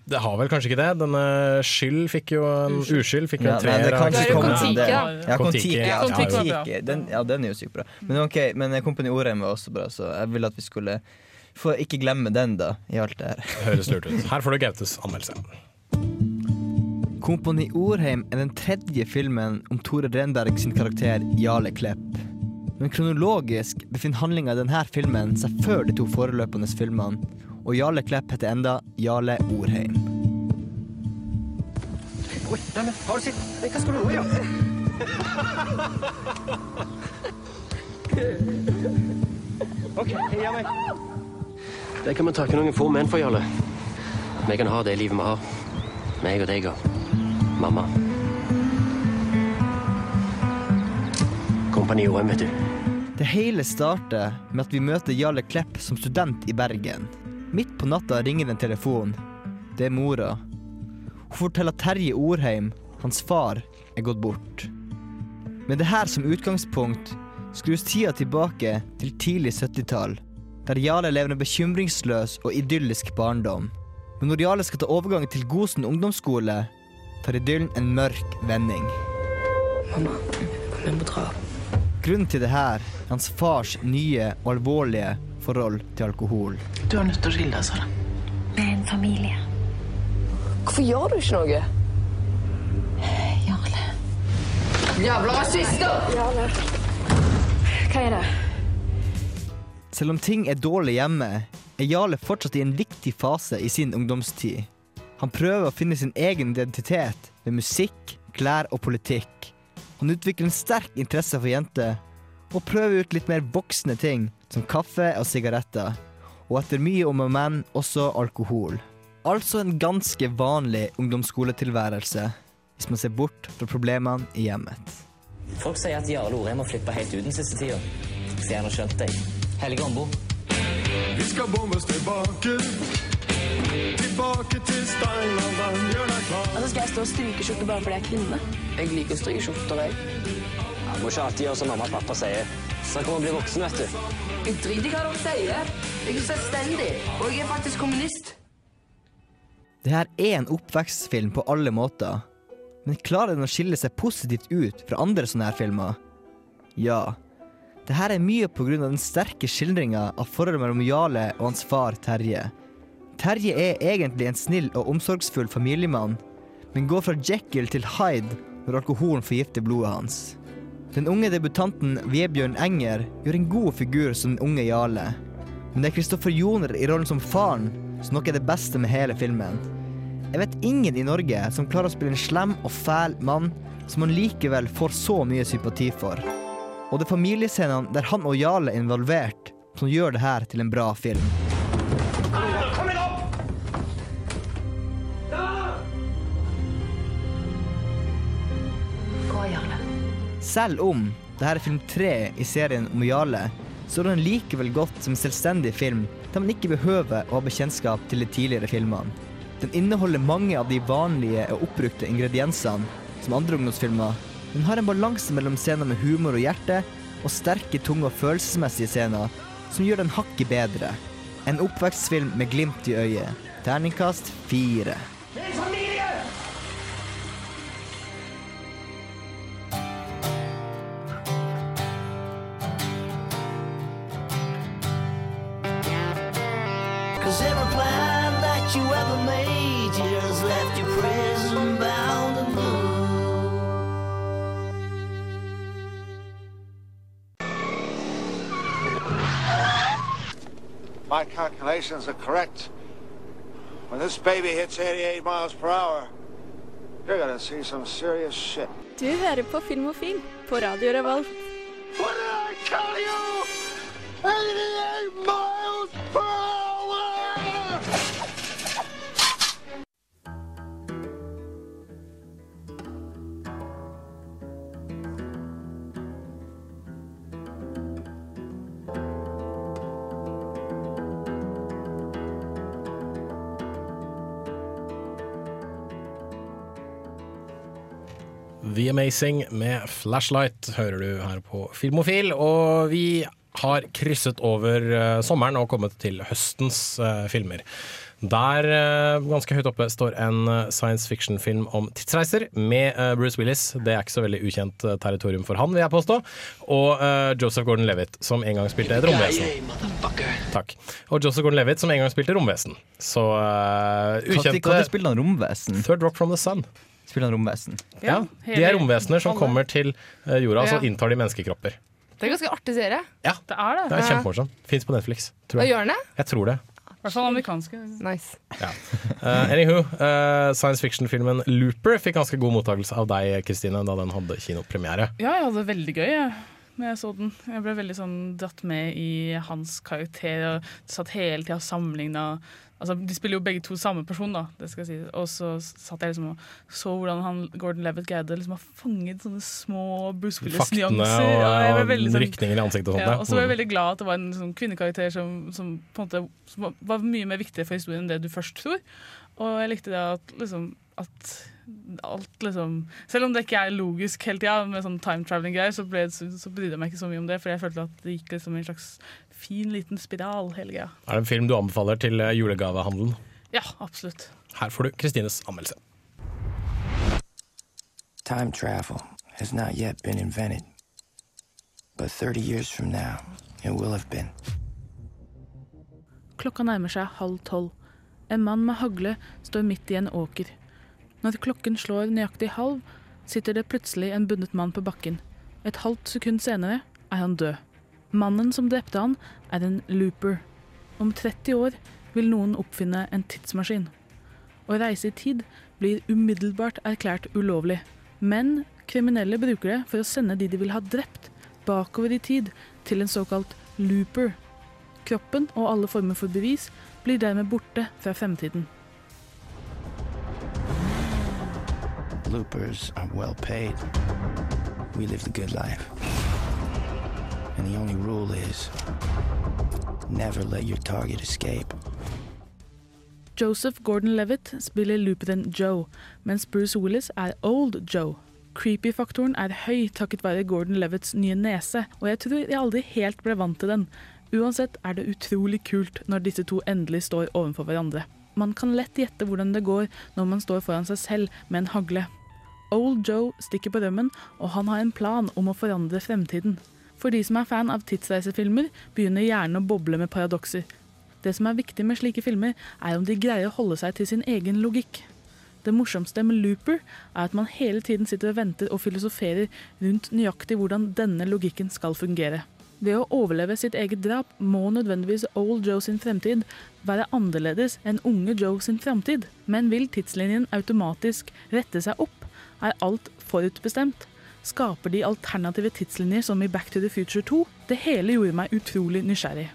Speaker 1: Det har vel kanskje ikke det. Denne Skyld fikk jo en Uskyld fikk jo
Speaker 3: Ja,
Speaker 1: en
Speaker 3: det
Speaker 1: treer.
Speaker 3: kan
Speaker 1: av-
Speaker 3: ikke komme
Speaker 2: Kon-Tiki,
Speaker 3: det. Ja,
Speaker 1: Kon-Tiki.
Speaker 3: Ja,
Speaker 10: Kon-Tiki var
Speaker 3: Den, ja, den er jo sykt bra. Men ok, men Kompani Orheim var også bra, så jeg ville at vi skulle få ikke glemme den, da, i alt det her.
Speaker 1: Høres lurt ut. Her får du Gautes anmeldelse.
Speaker 3: Kompani Orheim er den tredje filmen om Tore Renberg sin karakter Jarle Klepp. Men kronologisk befinner handlinga i denne filmen seg før de to foreløpende filmene, og Jarle Klepp heter enda Jarle Orheim.
Speaker 16: Oi, neimen, har du sett Hva skal du nå gjøre? OK, meg.
Speaker 23: Det kan vi takke noen få menn for, Jarle. Vi kan ha det livet vi har. Meg og deg og mamma. Kompani OM, vet du.
Speaker 3: Det hele starter med at vi møter Jarle Klepp som student i Bergen. Midt på natta ringer en telefon. Det er mora. Hun forteller Terje Orheim, hans far, er gått bort. Med det her som utgangspunkt skrus tida tilbake til tidlig 70-tall, der Jarle lever en bekymringsløs og idyllisk barndom. Men når Jarle skal ta overgangen til Gosen ungdomsskole, tar idyllen en mørk vending.
Speaker 13: Mamma, kom hjem og dra.
Speaker 3: Grunnen til det her er hans fars nye og alvorlige forhold til alkohol.
Speaker 13: Du er nødt til å skille deg, Sara.
Speaker 7: Vi er en familie.
Speaker 13: Hvorfor gjør du ikke noe?
Speaker 7: Jarle.
Speaker 13: Jævla rasister!
Speaker 7: Jarle. Hva er det?
Speaker 3: Selv om ting er dårlig hjemme, er Jarle fortsatt i en viktig fase i sin ungdomstid. Han prøver å finne sin egen identitet ved musikk, klær og politikk. Han utvikler en sterk interesse for jenter, og prøver ut litt mer voksne ting, som kaffe og sigaretter. Og etter mye om og men, også alkohol. Altså en ganske vanlig ungdomsskoletilværelse, hvis man ser bort fra problemene i hjemmet.
Speaker 22: Folk sier at Jarle Orheim har flippa helt ut den siste tida. Så jeg har skjønt deg. Helge Ombo.
Speaker 24: Vi skal bombes tilbake. Tilbake til steinalderen. Gjør deg klar.
Speaker 13: Altså, skal jeg stå og stryke skjorte bare fordi jeg er kvinne? Jeg liker å stryke skjorter, jeg.
Speaker 23: Ja, må ikke alltid gjøre som mamma og pappa sier. Snakk om å bli voksen, vet du.
Speaker 13: Jeg driter i hva dere sier. Jeg er selvstendig, og jeg er faktisk kommunist.
Speaker 3: Det her er en oppvekstfilm på alle måter. Men klarer den å skille seg positivt ut fra andre sånne her filmer? Ja. Det her er mye av den sterke skildringa av forholdet mellom Jarle og hans far Terje. Terje er egentlig en snill og omsorgsfull familiemann, men går fra Jekyll til Hyde når alkoholen forgifter blodet hans. Den unge debutanten Vebjørn Enger gjør en god figur som den unge Jarle. Men det er Kristoffer Joner i rollen som faren som nok er det beste med hele filmen. Jeg vet ingen i Norge som klarer å spille en slem og fæl mann som man likevel får så mye sympati for. Og det er familiescenene der han og Jarle er involvert, som gjør det her til en bra film.
Speaker 16: Kom igjen opp!
Speaker 13: Gå, Jarle.
Speaker 3: Selv om dette er film tre i serien om Jarle, så er den likevel godt som en selvstendig film der man ikke behøver å ha bekjentskap til de tidligere filmene. Den inneholder mange av de vanlige og oppbrukte ingrediensene som andre ungdomsfilmer, men har en balanse mellom scener med humor og hjerte og sterke, tunge og følelsesmessige scener som gjør den hakket bedre. En oppvekstfilm med glimt i øyet. Terningkast fire.
Speaker 25: My calculations are correct, when this baby hits 88 miles per hour, you're gonna see some serious shit.
Speaker 26: Du hører på Filmofil på Radio Revolt.
Speaker 25: What did I tell you? 88 miles
Speaker 1: The Amazing med Flashlight hører du her på Filmofil. Og vi har krysset over eh, sommeren og kommet til høstens eh, filmer. Der, eh, ganske høyt oppe, står en science fiction-film om tidsreiser med Bruce Willis. Det er ikke så veldig ukjent territorium for han, vil jeg påstå. Og Joseph Gordon-Levitt, som en gang spilte et romvesen. Takk. Og Joseph Gordon-Levitt, som en gang spilte romvesen. Så uh, ukjente
Speaker 3: Når spilte han romvesen?
Speaker 1: Third Rock from the Sun.
Speaker 3: Spiller han romvesen?
Speaker 1: Ja, De er romvesener som kommer til eh, jorda, og så inntar de menneskekropper.
Speaker 2: Det er en ganske artig serie.
Speaker 1: Ja,
Speaker 10: Det er det.
Speaker 1: Det er. Fins på Netflix, tror jeg.
Speaker 2: gjør den det?
Speaker 1: Jeg tror det.
Speaker 10: I hvert fall amerikanske.
Speaker 2: Nice.
Speaker 1: Uh, anywho, uh, science fiction-filmen Looper fikk ganske god mottakelse av deg, Kristine, da den hadde kinopremiere.
Speaker 10: Ja, jeg hadde det veldig gøy jeg, når jeg så den. Jeg ble veldig sånn dratt med i hans karakter og satt hele tida og sammenligna Altså, de spiller jo begge to samme person, da, det skal jeg si. Og så satt jeg liksom og så hvordan han, Gordon Levitt greide liksom å fanget sånne små Bruce Willis-nyanser.
Speaker 1: og, og
Speaker 10: veldig sånn-
Speaker 1: rykninger i ansiktet og sånt.
Speaker 10: Ja, og så var jeg
Speaker 1: Mm.
Speaker 10: veldig glad at det var en sånn kvinnekarakter som, som på en måte som var- var mye mer viktig for historien enn det du først tror. Og jeg likte det at liksom at alt liksom Selv om det ikke er logisk hele tida, med sånn time traveling-greier, så, ble, så, så brydde jeg meg ikke så mye om det, for jeg følte at det gikk liksom i en slags fin, liten spiral hele greia.
Speaker 1: Er det en film du anbefaler til eh, julegavehandelen?
Speaker 10: Ja, absolutt.
Speaker 1: Her får du Kristines anmeldelse.
Speaker 14: Time travel has not yet been invented. But 30 years from now, it will have been.
Speaker 10: Klokka nærmer seg halv tolv. En mann med hagle står midt i en åker. Når klokken slår nøyaktig halv, sitter det plutselig en bundet mann på bakken. Et halvt sekund senere er han død. Mannen som drepte han, er en looper. Om 30 år vil noen oppfinne en tidsmaskin. Å reise i tid blir umiddelbart erklært ulovlig. Men kriminelle bruker det for å sende de de vil ha drept, bakover i tid til en såkalt looper. Kroppen og alle former for bevis blir dermed borte fra fremtiden.
Speaker 14: Loopers are well paid. We live the good life. And the only rule is never let your target escape.
Speaker 10: Joseph Gordon-Levitt spiller looperen Joe, mens Bruce Willis er Old Joe. Creepy-faktoren er høy takket være Gordon-Levitts nye nese, og jeg tror jeg aldri helt ble vant til den. Uansett er det utrolig kult når disse to endelig står overfor hverandre. Man kan lett gjette hvordan det går når man står foran seg selv med en hagle. Old Joe stikker på rømmen, og han har en plan om å forandre fremtiden. For de som er fan av tidsreisefilmer, begynner hjernen å boble med paradokser. Det som er viktig med slike filmer, er om de greier å holde seg til sin egen logikk. Det morsomste med Looper er at man hele tiden sitter og venter og filosoferer rundt nøyaktig hvordan denne logikken skal fungere. Ved å overleve sitt eget drap må nødvendigvis Old Joe sin fremtid være annerledes enn unge Joe sin fremtid. Men vil tidslinjen automatisk rette seg opp? Er alt forutbestemt? Skaper de alternative tidslinjer som i Back to the Future 2? Det hele gjorde meg utrolig nysgjerrig.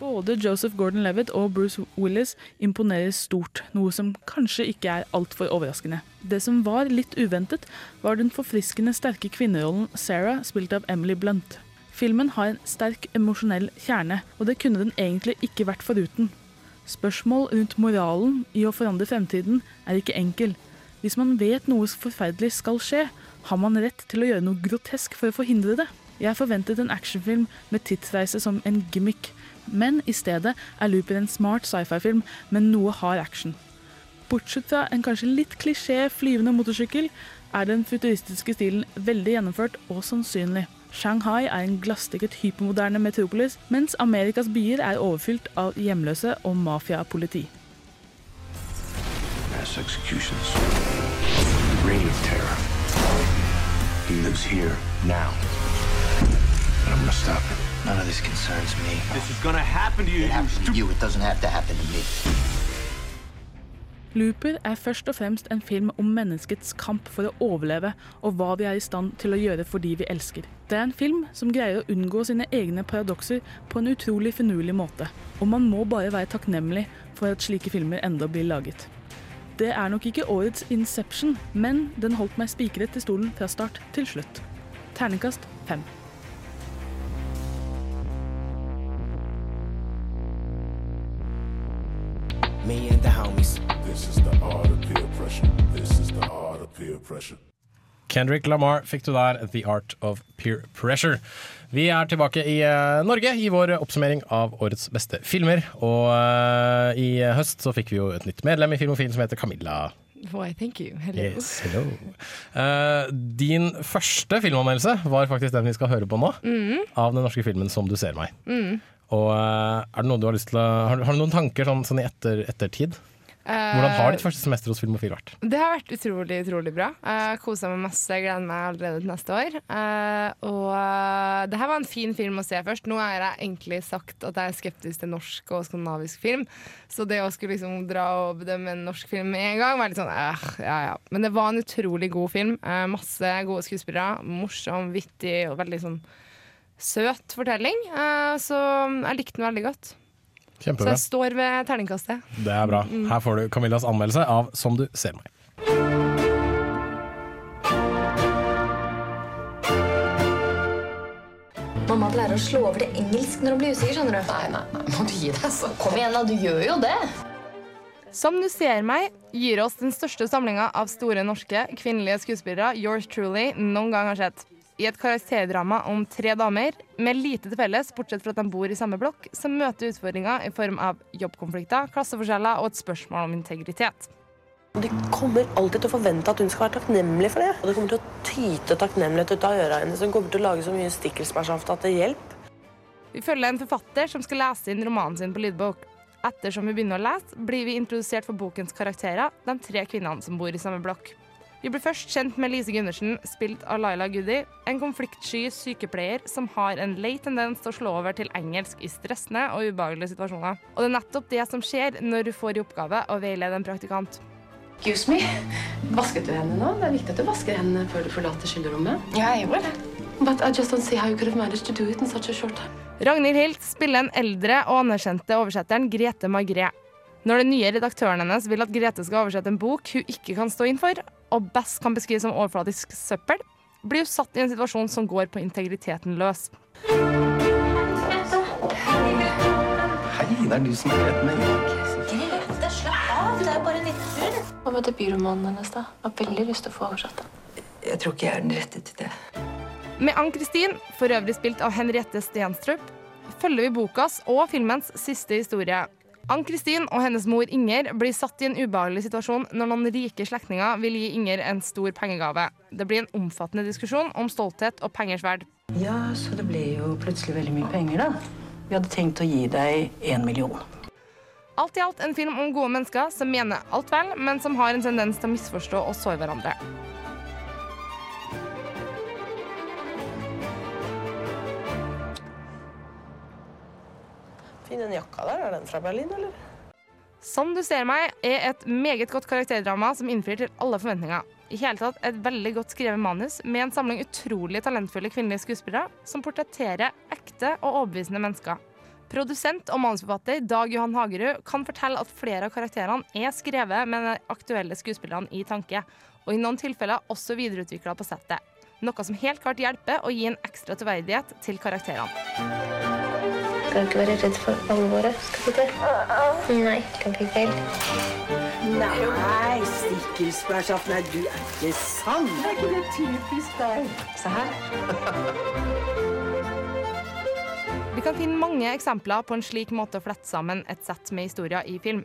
Speaker 10: Både Joseph Gordon-Levitt og Bruce Willis imponerer stort, noe som kanskje ikke er altfor overraskende. Det som var litt uventet, var den forfriskende sterke kvinnerollen Sarah, spilt av Emily Blunt. Filmen har en sterk emosjonell kjerne, og det kunne den egentlig ikke vært foruten. Spørsmål rundt moralen i å forandre fremtiden er ikke enkel. Hvis man vet noe forferdelig skal skje, har man rett til å gjøre noe grotesk for å forhindre det. Jeg forventet en actionfilm med tidsreise som en gimmick, men i stedet er Looper en smart sci-fi-film med noe hard action. Bortsett fra en kanskje litt klisjé flyvende motorsykkel, er den futuristiske stilen veldig gjennomført og sannsynlig. Shanghai er en glassdekket hypermoderne metropolis, mens Amerikas byer er overfylt av hjemløse og mafiapoliti.
Speaker 14: Mass executions. The reign of terror.
Speaker 4: He lives here now. And I'm gonna stop it.
Speaker 14: None of this concerns me.
Speaker 17: This is gonna happen to you.
Speaker 14: It happened to you. It doesn't have to happen to me.
Speaker 10: Looper er først og fremst en film om menneskets kamp for å overleve, og hva vi er i stand til å gjøre for de vi elsker. Det er en film som greier å unngå sine egne paradokser på en utrolig finurlig måte. Og man må bare være takknemlig for at slike filmer enda blir laget. Det er nok ikke årets Inception, men den holdt meg spikret til stolen fra start til slutt. Terningkast fem.
Speaker 14: Me and the homies.
Speaker 27: This is the art of peer pressure. This is the art of peer pressure.
Speaker 1: Kendrick Lamar fikk du der, The Art of Peer Pressure. Vi er tilbake i eh, Norge i vår oppsummering av årets beste filmer. Og eh, i høst så fikk vi jo et nytt medlem i Film og Film som heter Camilla.
Speaker 2: Why, thank you. Hello.
Speaker 1: Yes, hello. Uh, din første filmanmeldelse var faktisk den vi skal høre på nå.
Speaker 2: Mm.
Speaker 1: Av den norske filmen 'Som du ser meg'.
Speaker 2: Mm.
Speaker 1: Og eh, er det noe du har lyst til å Har, har du noen tanker sånn, sånn i etter, ettertid? Hvordan har ditt første semester hos Filmofil vært?
Speaker 2: Det har vært utrolig utrolig bra. Jeg kosa meg masse, gleder meg allerede til neste år. Eh, og eh, det her var en fin film å se først. Nå har jeg egentlig sagt at jeg er skeptisk til norsk og skandinavisk film, så det å skulle liksom dra og bedømme en norsk film med en gang, var litt sånn eh, ja ja. Men det var en utrolig god film. Masse gode skuespillere. Morsom, vittig og veldig sånn søt fortelling. Eh, så jeg likte den veldig godt.
Speaker 1: Kjempebra.
Speaker 2: Så jeg står ved terningkastet.
Speaker 1: Det er bra.
Speaker 2: Mm.
Speaker 1: Her får du Camillas anmeldelse av 'Som du ser meg'.
Speaker 28: Mamma pleier å slå over til engelsk når hun blir usikker, skjønner du. Nei, nei, nei, må du gi deg så. Kom igjen da, du gjør jo det.
Speaker 2: Som du ser meg, gir oss den største samlinga av store norske kvinnelige skuespillere yours truly noen gang har sett. I et karakterdrama om tre damer med lite til felles, bortsett fra at de bor i samme blokk, som møter utfordringer i form av jobbkonflikter, klasseforskjeller og et spørsmål om integritet.
Speaker 29: De kommer alltid til å forvente at hun skal være takknemlig for det. Og det kommer til å tyte takknemlighet ut av øra hennes. Hun kommer til å lage så mye stikkelsbærsaft at det hjelper.
Speaker 2: Vi følger en forfatter som skal lese inn romanen sin på lydbok. Ettersom vi begynner å lese, blir vi introdusert for bokens karakterer, de tre kvinnene som bor i samme blokk. Vi blir først kjent med Lise Gundersen, spilt av Laila Goody, en konfliktsky sykepleier som har en lei tendens til å slå over til engelsk i stressende og ubehagelige situasjoner. Og det er nettopp det som skjer når hun får i oppgave å veilede en praktikant.
Speaker 30: Excuse me. Vasket du hendene nå? Det er viktig at du vasker hendene før du forlater skylderommet.
Speaker 28: Ja, jeg gjorde det.
Speaker 30: But I just don't see how you could have managed to do it in such a short time.
Speaker 2: Ragnhild Hilt spiller en eldre og anerkjente oversetteren Grete Margré. Når den nye redaktøren hennes vil at Grete skal oversette en bok hun ikke kan stå inn for, og best kan beskrives som overflatisk søppel, blir jo satt i en situasjon som går på integriteten løs.
Speaker 14: Hei, det er du som har rett meg.
Speaker 28: Grete, slapp av. Det er bare en liten tur.
Speaker 30: Hva med debutromanen hennes, da? Jeg har veldig lyst til å få oversatt den.
Speaker 13: Jeg tror ikke jeg er den rette til det.
Speaker 2: Med Ann-Kristin, for øvrig spilt av Henriette Stenstrup, følger vi bokas og filmens siste historie. Ann-Kristin og hennes mor Inger blir satt i en ubehagelig situasjon når noen rike slektninger vil gi Inger en stor pengegave. Det blir en omfattende diskusjon om stolthet og pengers verd.
Speaker 13: Ja, så det ble jo plutselig veldig mye penger, da. Vi hadde tenkt å gi deg én million.
Speaker 2: Alt i alt en film om gode mennesker som mener alt vel, men som har en tendens til å misforstå og såre hverandre.
Speaker 29: Fin den jakka der. Er den fra Berlin, eller?
Speaker 2: Som du ser meg er et meget godt karakterdrama som innfrir til alle forventninger. I hele tatt et veldig godt skrevet manus med en samling utrolig talentfulle kvinnelige skuespillere som portretterer ekte og overbevisende mennesker. Produsent og manusforfatter Dag Johan Hagerud kan fortelle at flere av karakterene er skrevet med de aktuelle skuespillerne i tanke, og i noen tilfeller også videreutvikla på settet. Noe som helt klart hjelper å gi en ekstra troverdighet til karakterene.
Speaker 28: Skal ikke være redd for alvoret, skal vi det? Nei, kan ikke feil.
Speaker 13: Nei, stikkelsbærsaft. Nei, du er ikke sann.
Speaker 28: Er ikke det typisk deg? Se her.
Speaker 2: Vi kan finne mange eksempler på en slik måte å flette sammen et sett med historier i film.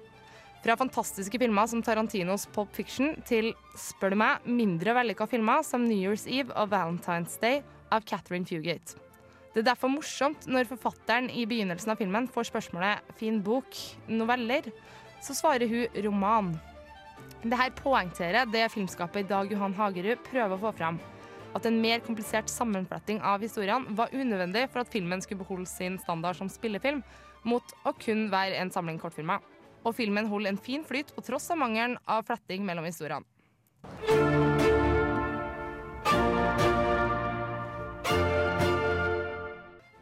Speaker 2: Fra fantastiske filmer som Tarantinos Pop Fiction til, spør du meg, mindre vellykka filmer som New Year's Eve og Valentine's Day av Catherine Fugate. Det er derfor morsomt når forfatteren i begynnelsen av filmen får spørsmålet 'fin bok, noveller', så svarer hun 'roman'. Dette poengterer det filmskapet Dag Johan Hagerud prøver å få fram. at en mer komplisert sammenfletting av historiene var unødvendig for at filmen skulle beholde sin standard som spillefilm, mot å kun være en samling kortfilmer. Og filmen holder en fin flyt på tross av mangelen av fletting mellom historiene.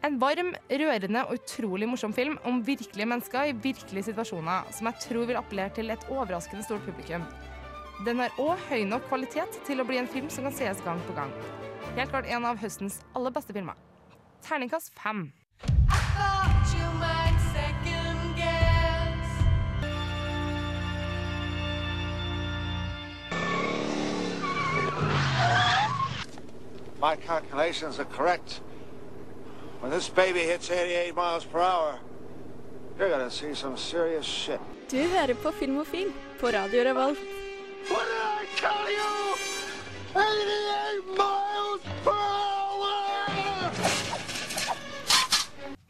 Speaker 2: En varm, rørende og utrolig morsom film om virkelige mennesker i virkelige situasjoner, som jeg tror vil appellere til et overraskende stort publikum. Den har òg høy nok kvalitet til å bli en film som kan sees gang på gang. Helt klart en av høstens aller beste filmer. Terningkast fem.
Speaker 25: My calculations are correct. When this baby hits 88 miles per hour, you're gonna see some serious shit.
Speaker 26: Du hører på Filmofil på Radio Revolt.
Speaker 24: What did I tell you? 88 miles per hour!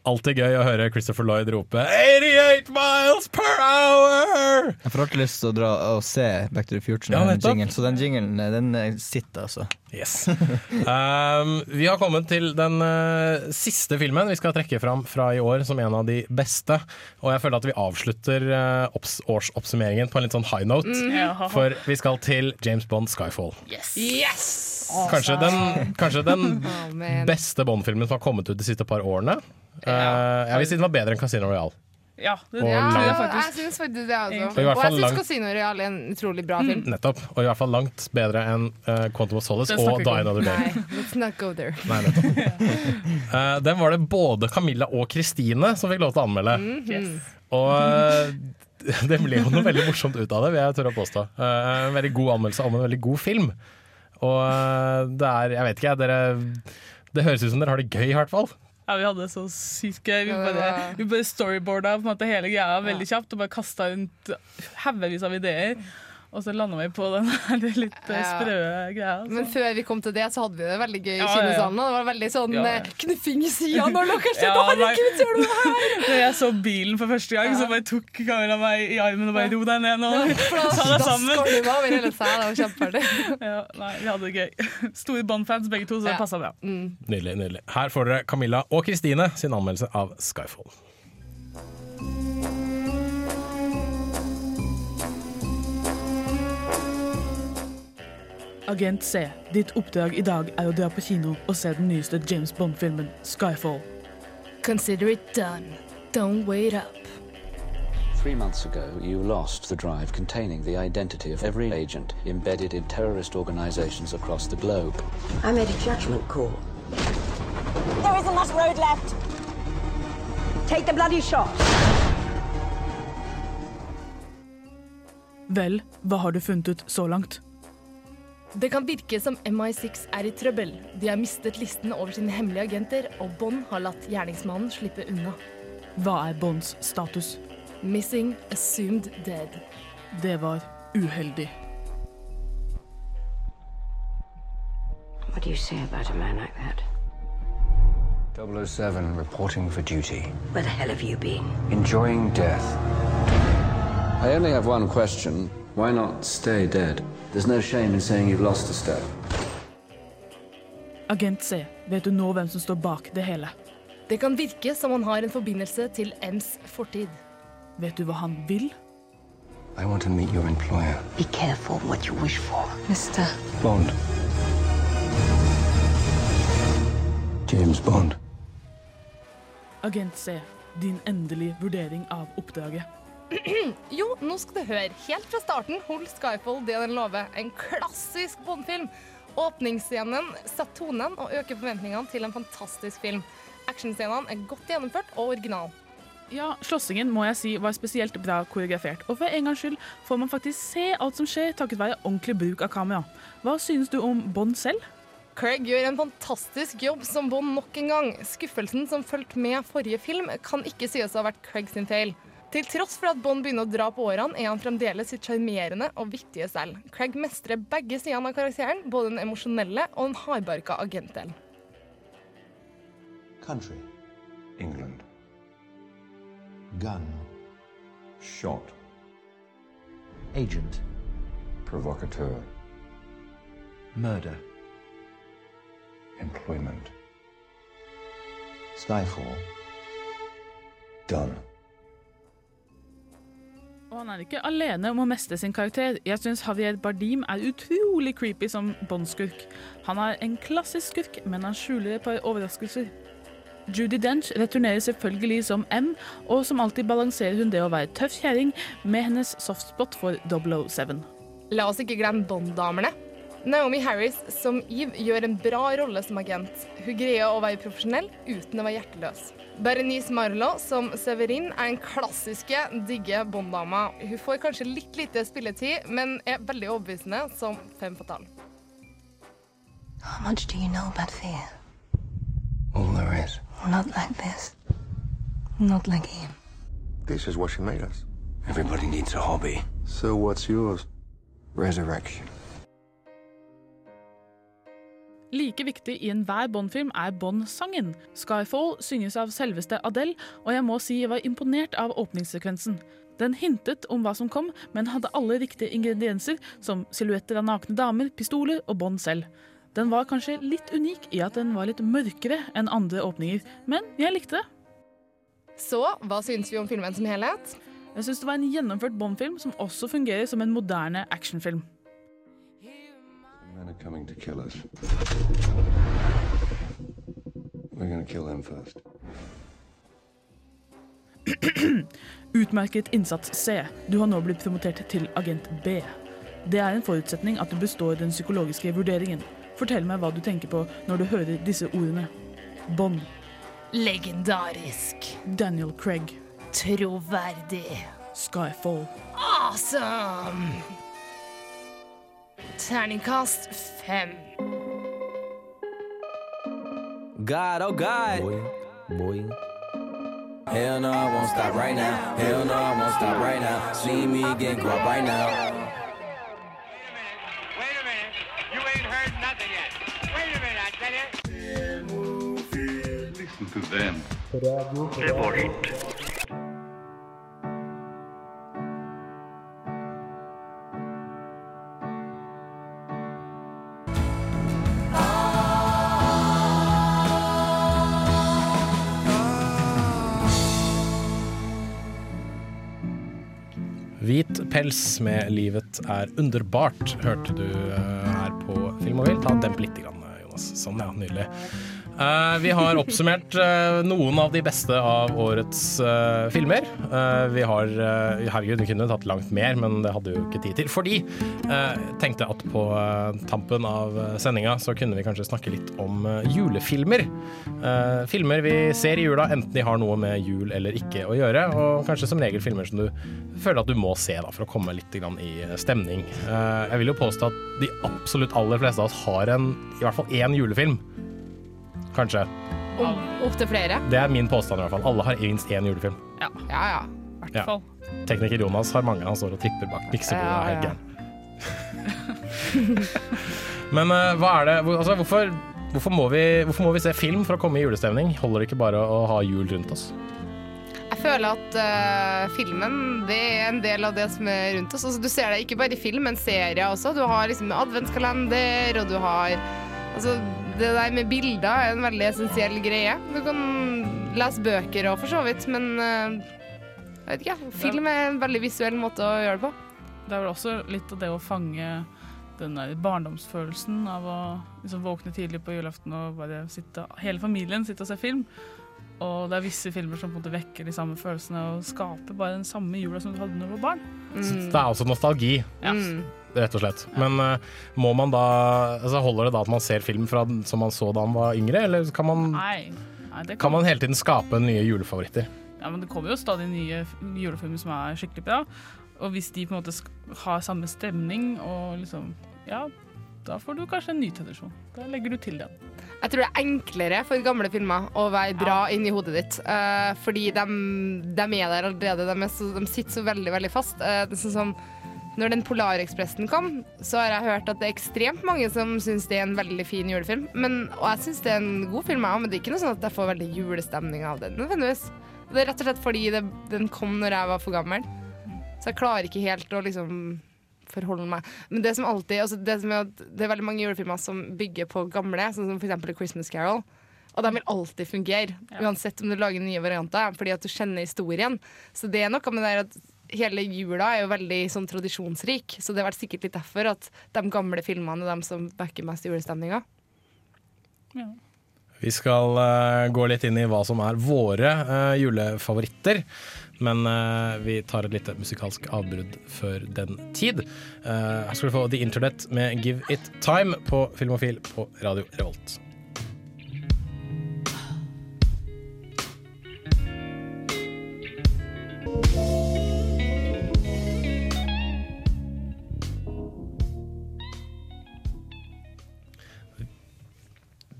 Speaker 1: Alltid gøy å høre Christopher Lloyd rope 88 miles per hour!
Speaker 3: Jeg får alltid lyst til å dra og se Back to the Future.
Speaker 1: Ja,
Speaker 3: den jingle, så den jinglen den eh, sitter, altså.
Speaker 1: Yes. Um, vi har kommet til den uh, siste filmen vi skal trekke fram fra i år som en av de beste. Og jeg føler at vi avslutter uh, opps årsoppsummeringen på en litt sånn high note.
Speaker 10: Mm.
Speaker 1: For vi skal til James Bond Skyfall.
Speaker 2: Yes!
Speaker 1: Kanskje den, kanskje den
Speaker 2: Oh,
Speaker 1: beste Bond-filmen som har kommet ut de siste par årene. Uh, jeg vil si den var bedre enn Casino Royale.
Speaker 10: Ja, det
Speaker 1: Og
Speaker 10: tror
Speaker 1: lang-
Speaker 10: jeg
Speaker 2: jeg syns faktisk det, altså.
Speaker 1: Og
Speaker 2: Og jeg syns
Speaker 1: langt-
Speaker 2: Casino Real er en utrolig bra film.
Speaker 1: Nettopp. Og i hvert fall langt bedre enn uh, Quantum of Solace og Die. Another Day.
Speaker 2: Nei, let's not go there.
Speaker 1: Nei. Eh, den var det både Camilla og Kristine som fikk lov til å anmelde.
Speaker 2: Mhm.
Speaker 1: Og uh, det ble jo noe veldig morsomt ut av det, vil jeg tørre å påstå. Eh, en veldig god anmeldelse om en veldig god film. Og det er, jeg vet ikke, jeg, dere Det høres ut som dere har det gøy, i hvert fall.
Speaker 10: Ja, vi hadde det så sykt gøy. Vi bare, vi bare storyboarda hele greia veldig kjapt og bare kasta rundt haugevis av ideer. Og så landa vi på den her litt eh,
Speaker 2: Ja.
Speaker 10: sprø greia. altså.
Speaker 2: Men før vi kom til det, så hadde vi det veldig gøy i
Speaker 10: Ja, ja, ja.
Speaker 2: kinosalen. Det var veldig sånn
Speaker 10: Ja, ja.
Speaker 2: eh, knuffing i sida når dere skjedde.
Speaker 10: Ja, nei.
Speaker 2: Herregud, gjør du det her?
Speaker 10: Når jeg så bilen for første gang, så bare tok kameraet meg i armen og bare ro deg ned nå. Ta deg sammen.
Speaker 2: hele seg. Det var kjempeartig.
Speaker 10: Ja, nei, vi hadde det gøy. Store Bond-fans begge to, så det
Speaker 2: Ja.
Speaker 10: passa bra.
Speaker 1: Nydelig. nydelig Her får dere Camilla og Kristine sin anmeldelse av Skyfall.
Speaker 10: Agent C, ditt oppdrag i dag er å dra på kino og se den nyeste James Bond-filmen, Skyfall.
Speaker 2: Consider it done. Don't wait up.
Speaker 31: Three months ago, you lost the drive containing the identity of every agent embedded in terrorist organizations across the globe.
Speaker 13: I made a judgment call.
Speaker 32: There isn't much road left. Take the bloody shot.
Speaker 10: Vel, hva har du funnet ut så langt?
Speaker 2: Det kan virke som MI6 er i trøbbel. De har mistet listen over sine hemmelige agenter, og Bond har latt gjerningsmannen slippe unna.
Speaker 10: Hva er Bonds status?
Speaker 2: Missing, assumed dead.
Speaker 10: Det var uheldig.
Speaker 13: What do you say about a man like that?
Speaker 4: 007 reporting for duty.
Speaker 13: Where the hell have you been?
Speaker 4: Enjoying death.
Speaker 31: I only have one question. Why not stay dead? There's no shame in saying you've lost a step.
Speaker 10: Agent C, vet du nå hvem som står bak det hele?
Speaker 2: Det kan virke som han har en forbindelse til M's fortid.
Speaker 10: Vet du hva han vil?
Speaker 4: I want to meet your employer.
Speaker 13: Be careful what you wish for.
Speaker 32: Mister.
Speaker 4: Bond. James Bond.
Speaker 10: Agent C, din endelige vurdering av oppdraget.
Speaker 2: jo, nå skal du høre. Helt fra starten holdt Skyfall det den lover. En klassisk Bond-film. Åpningsscenen setter tonen og øker forventningene til en fantastisk film. Actionscenene er godt gjennomført og original.
Speaker 10: Ja, Slåssingen må jeg si var spesielt bra koreografert, og for en gangs skyld får man faktisk se alt som skjer takket være ordentlig bruk av kamera. Hva synes du om Bond selv?
Speaker 2: Craig gjør en fantastisk jobb som Bond nok en gang. Skuffelsen som fulgte med forrige film, kan ikke sies å ha vært Craig sin feil. Til tross for at Bond begynner å dra på årene, er han fremdeles sitt sjarmerende og viktige selv. Craig mestrer begge sidene av karakteren, både den emosjonelle og den hardbarka agentdelen.
Speaker 4: Country. England. Gun. Shot. Agent. Provocateur. Murder. employment. Skyfall. Done.
Speaker 10: Og han er ikke alene om å mestre sin karakter. Jeg syns Javier Bardim er utrolig creepy som Bond-skurk. Han er en klassisk skurk, men han skjuler et par overraskelser. Judy Dench returnerer selvfølgelig som M, og som alltid balanserer hun det å være tøff kjerring med hennes softspot for 007.
Speaker 2: La oss ikke glemme Bond-damene. Naomi Harris som Eve gjør en bra rolle som agent. Hun greier å være profesjonell uten å være hjerteløs. Berenice Marlowe som Severin er en klassiske, digge Bond-dama. Hun får kanskje litt lite spilletid, men er veldig overbevisende som fem fatal.
Speaker 28: How much do you know about fear?
Speaker 4: All there is.
Speaker 28: Not like this. Not like him.
Speaker 4: This is what she made us. Everybody needs a hobby. So what's yours? Resurrection.
Speaker 10: Like viktig i enhver Bond-film er Bond-sangen. Skyfall synges av selveste Adele, og jeg må si jeg var imponert av åpningssekvensen. Den hintet om hva som kom, men hadde alle riktige ingredienser, som silhuetter av nakne damer, pistoler og Bond selv. Den var kanskje litt unik i at den var litt mørkere enn andre åpninger, men jeg likte det.
Speaker 2: Så hva syns vi om filmen som helhet?
Speaker 10: Jeg syns det var en gjennomført Bond-film som også fungerer som en moderne actionfilm.
Speaker 4: Men are coming to kill us. We're gonna kill them first.
Speaker 10: Utmerket innsats C. Du har nå blitt promotert til agent B. Det er en forutsetning at du består den psykologiske vurderingen. Fortell meg hva du tenker på når du hører disse ordene. Bond.
Speaker 2: Legendarisk.
Speaker 10: Daniel Craig.
Speaker 2: Troverdig.
Speaker 10: Skyfall.
Speaker 2: Awesome! Terningkast fem.
Speaker 33: God, oh God. Boy, boy. Hell no, I won't stop right now. Hell no, I won't stop right now. See me again, grow up right now. Wait a minute. Wait a minute.
Speaker 24: You ain't heard nothing yet. Wait a minute, I tell you.
Speaker 4: Listen to them.
Speaker 1: Hvit pels med 'Livet er underbart' hørte du eh, her på Film og Vil. Ta Demp litt, Jonas. Sånn, ja. Nydelig. Eh, vi har oppsummert uh, noen av de beste av årets uh, filmer. Vi har Herregud, vi kunne tatt langt mer, men det hadde jo ikke tid til. Fordi tenkte at på tampen av sendinga så kunne vi kanskje snakke litt om julefilmer. Filmer vi ser i jula, enten de har noe med jul eller ikke å gjøre. Og kanskje som regel filmer som du føler at du må se da, for å komme litt i stemning. Jeg vil jo påstå at de absolutt aller fleste av oss har en, i hvert fall én julefilm. Kanskje.
Speaker 2: Opptil flere.
Speaker 1: Det er min påstand i hvert fall. Alle har minst én julefilm.
Speaker 2: Ja, ja. ja.
Speaker 10: hvert
Speaker 1: Ja.
Speaker 10: fall.
Speaker 1: Tekniker Jonas har mange. Han står og tripper bak miksebordet.
Speaker 2: Ja, ja.
Speaker 1: Men uh, hva er det altså, hvorfor, hvorfor, må vi, hvorfor må vi se film for å komme i julestemning? Holder det ikke bare å ha jul rundt oss?
Speaker 2: Jeg føler at uh, filmen det er en del av det som er rundt oss. Altså, du ser det ikke bare i film, men serier også. Du har liksom adventskalender, og du har Altså, det der med bilder er en veldig essensiell greie. Du kan lese bøker òg, for så vidt, men eh, jeg vet ikke. Film er en veldig visuell måte å gjøre det på.
Speaker 10: Det er vel også litt av det å fange den der barndomsfølelsen av å liksom våkne tidlig på julaften og bare sitte, hele familien sitte og se film. Og det er visse filmer som på en måte vekker de samme følelsene og skaper bare den samme jula som du hadde da du var barn.
Speaker 1: Så Det er altså nostalgi,
Speaker 10: Ja.
Speaker 1: rett og slett. Men uh, må man da altså, Holder det da at man ser film fra, som man så da man var yngre, eller kan man,
Speaker 10: Nei, nei det
Speaker 1: kan man hele tiden skape nye julefavoritter?
Speaker 10: Ja, men det kommer jo stadig nye julefilmer som er skikkelig bra. Og hvis de på en måte har samme stemning og liksom Ja, da får du kanskje en ny tradisjon. Da legger du til den.
Speaker 2: Jeg tror det er enklere for gamle filmer å være bra inni hodet ditt. Uh, fordi de, de er der allerede. De, så, de sitter så veldig, veldig fast. Uh, det er sånn som når den Polarekspressen kom, så har jeg hørt at det er ekstremt mange som syns det er en veldig fin julefilm. Men, og jeg syns det er en god film, men det er ikke noe sånn at jeg får veldig julestemning av den. nødvendigvis. Det er rett og slett fordi det, den kom når jeg var for gammel. Så jeg klarer ikke helt å liksom forholde meg. Men det som alltid altså det, som er, at det er veldig mange julefilmer som bygger på gamle, sånn som f.eks. A Christmas Carol. Og de vil alltid fungere, uansett om du lager nye varianter, fordi at du kjenner historien. Så det er noe med det der at hele jula er jo veldig sånn tradisjonsrik, så det har vært sikkert litt derfor at de gamle filmene er de som backer mest julestemninga.
Speaker 1: Vi skal uh, gå litt inn i hva som er våre uh, julefavoritter. Men uh, vi tar et lite musikalsk avbrudd før den tid. Uh, her skal du få The Internet med Give It Time på Filmofil på Radio Revolt.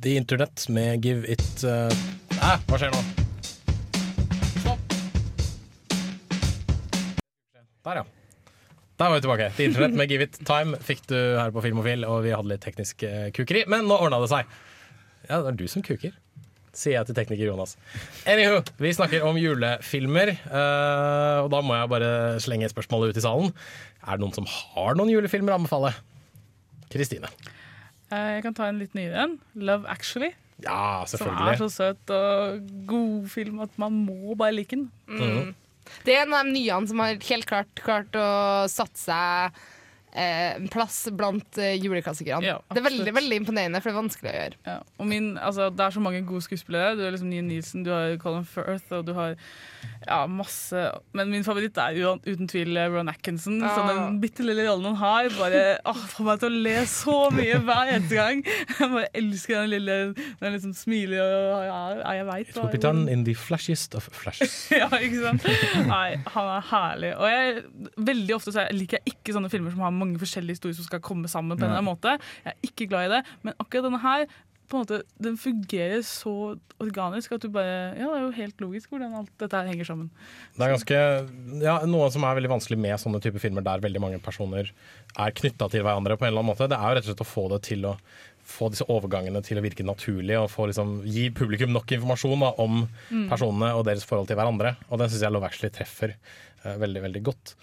Speaker 1: The Internet med Give It uh... Æ, hva skjer nå? Der, ja. Der var vi tilbake. Til Internet med Give It Time fikk du her på Filmofil, og vi hadde litt teknisk eh, kukeri, men nå ordna det seg. Ja, det er du som kuker, sier jeg til tekniker Jonas. Anywho, vi snakker om julefilmer, eh, og da må jeg bare slenge spørsmålet ut i salen. Er det noen som har noen julefilmer å anbefale? Kristine.
Speaker 10: Eh, Jeg kan ta en litt nyere en. Love Actually.
Speaker 1: Ja, selvfølgelig.
Speaker 10: Som er så søt og god film at man må bare like den.
Speaker 1: Mhm.
Speaker 2: Det er en av de nye som har helt klart klart å satt seg eh, plass blant eh, juleklassikerne.
Speaker 10: Ja,
Speaker 2: det er veldig, veldig imponerende, for det er vanskelig å gjøre.
Speaker 10: Ja, og min, altså, det er så mange gode skuespillere. Du har liksom nye Nielsen, du har Colin Firth og du har ja, masse Men min favoritt er uten tvil Ron Atkinson. Så
Speaker 2: Ah.
Speaker 10: den bitte lille rollen han har, bare åh, får meg til å le så mye hver eneste gang. Jeg bare elsker den lille Den liksom smiler og ja, jeg veit
Speaker 1: It will be done in the flashiest of flashes.
Speaker 10: ja, ikke sant? Nei, han er herlig. Og jeg, veldig ofte så liker jeg ikke sånne filmer som har mange forskjellige historier som skal komme sammen. på en eller annen måte. Jeg er ikke glad i det, men akkurat denne her på en måte, den fungerer så organisk at du bare Ja, det er jo helt logisk hvordan alt dette her henger sammen.
Speaker 1: Det er ganske, ja, Noe som er veldig vanskelig med sånne typer filmer der veldig mange personer er knytta til hverandre, på en eller annen måte, det er jo rett og slett å få det til å få disse overgangene til å virke naturlig og få liksom, gi publikum nok informasjon da, om
Speaker 10: Mm.
Speaker 1: personene og deres forhold til hverandre. Og den syns jeg Love Actually treffer veldig veldig godt.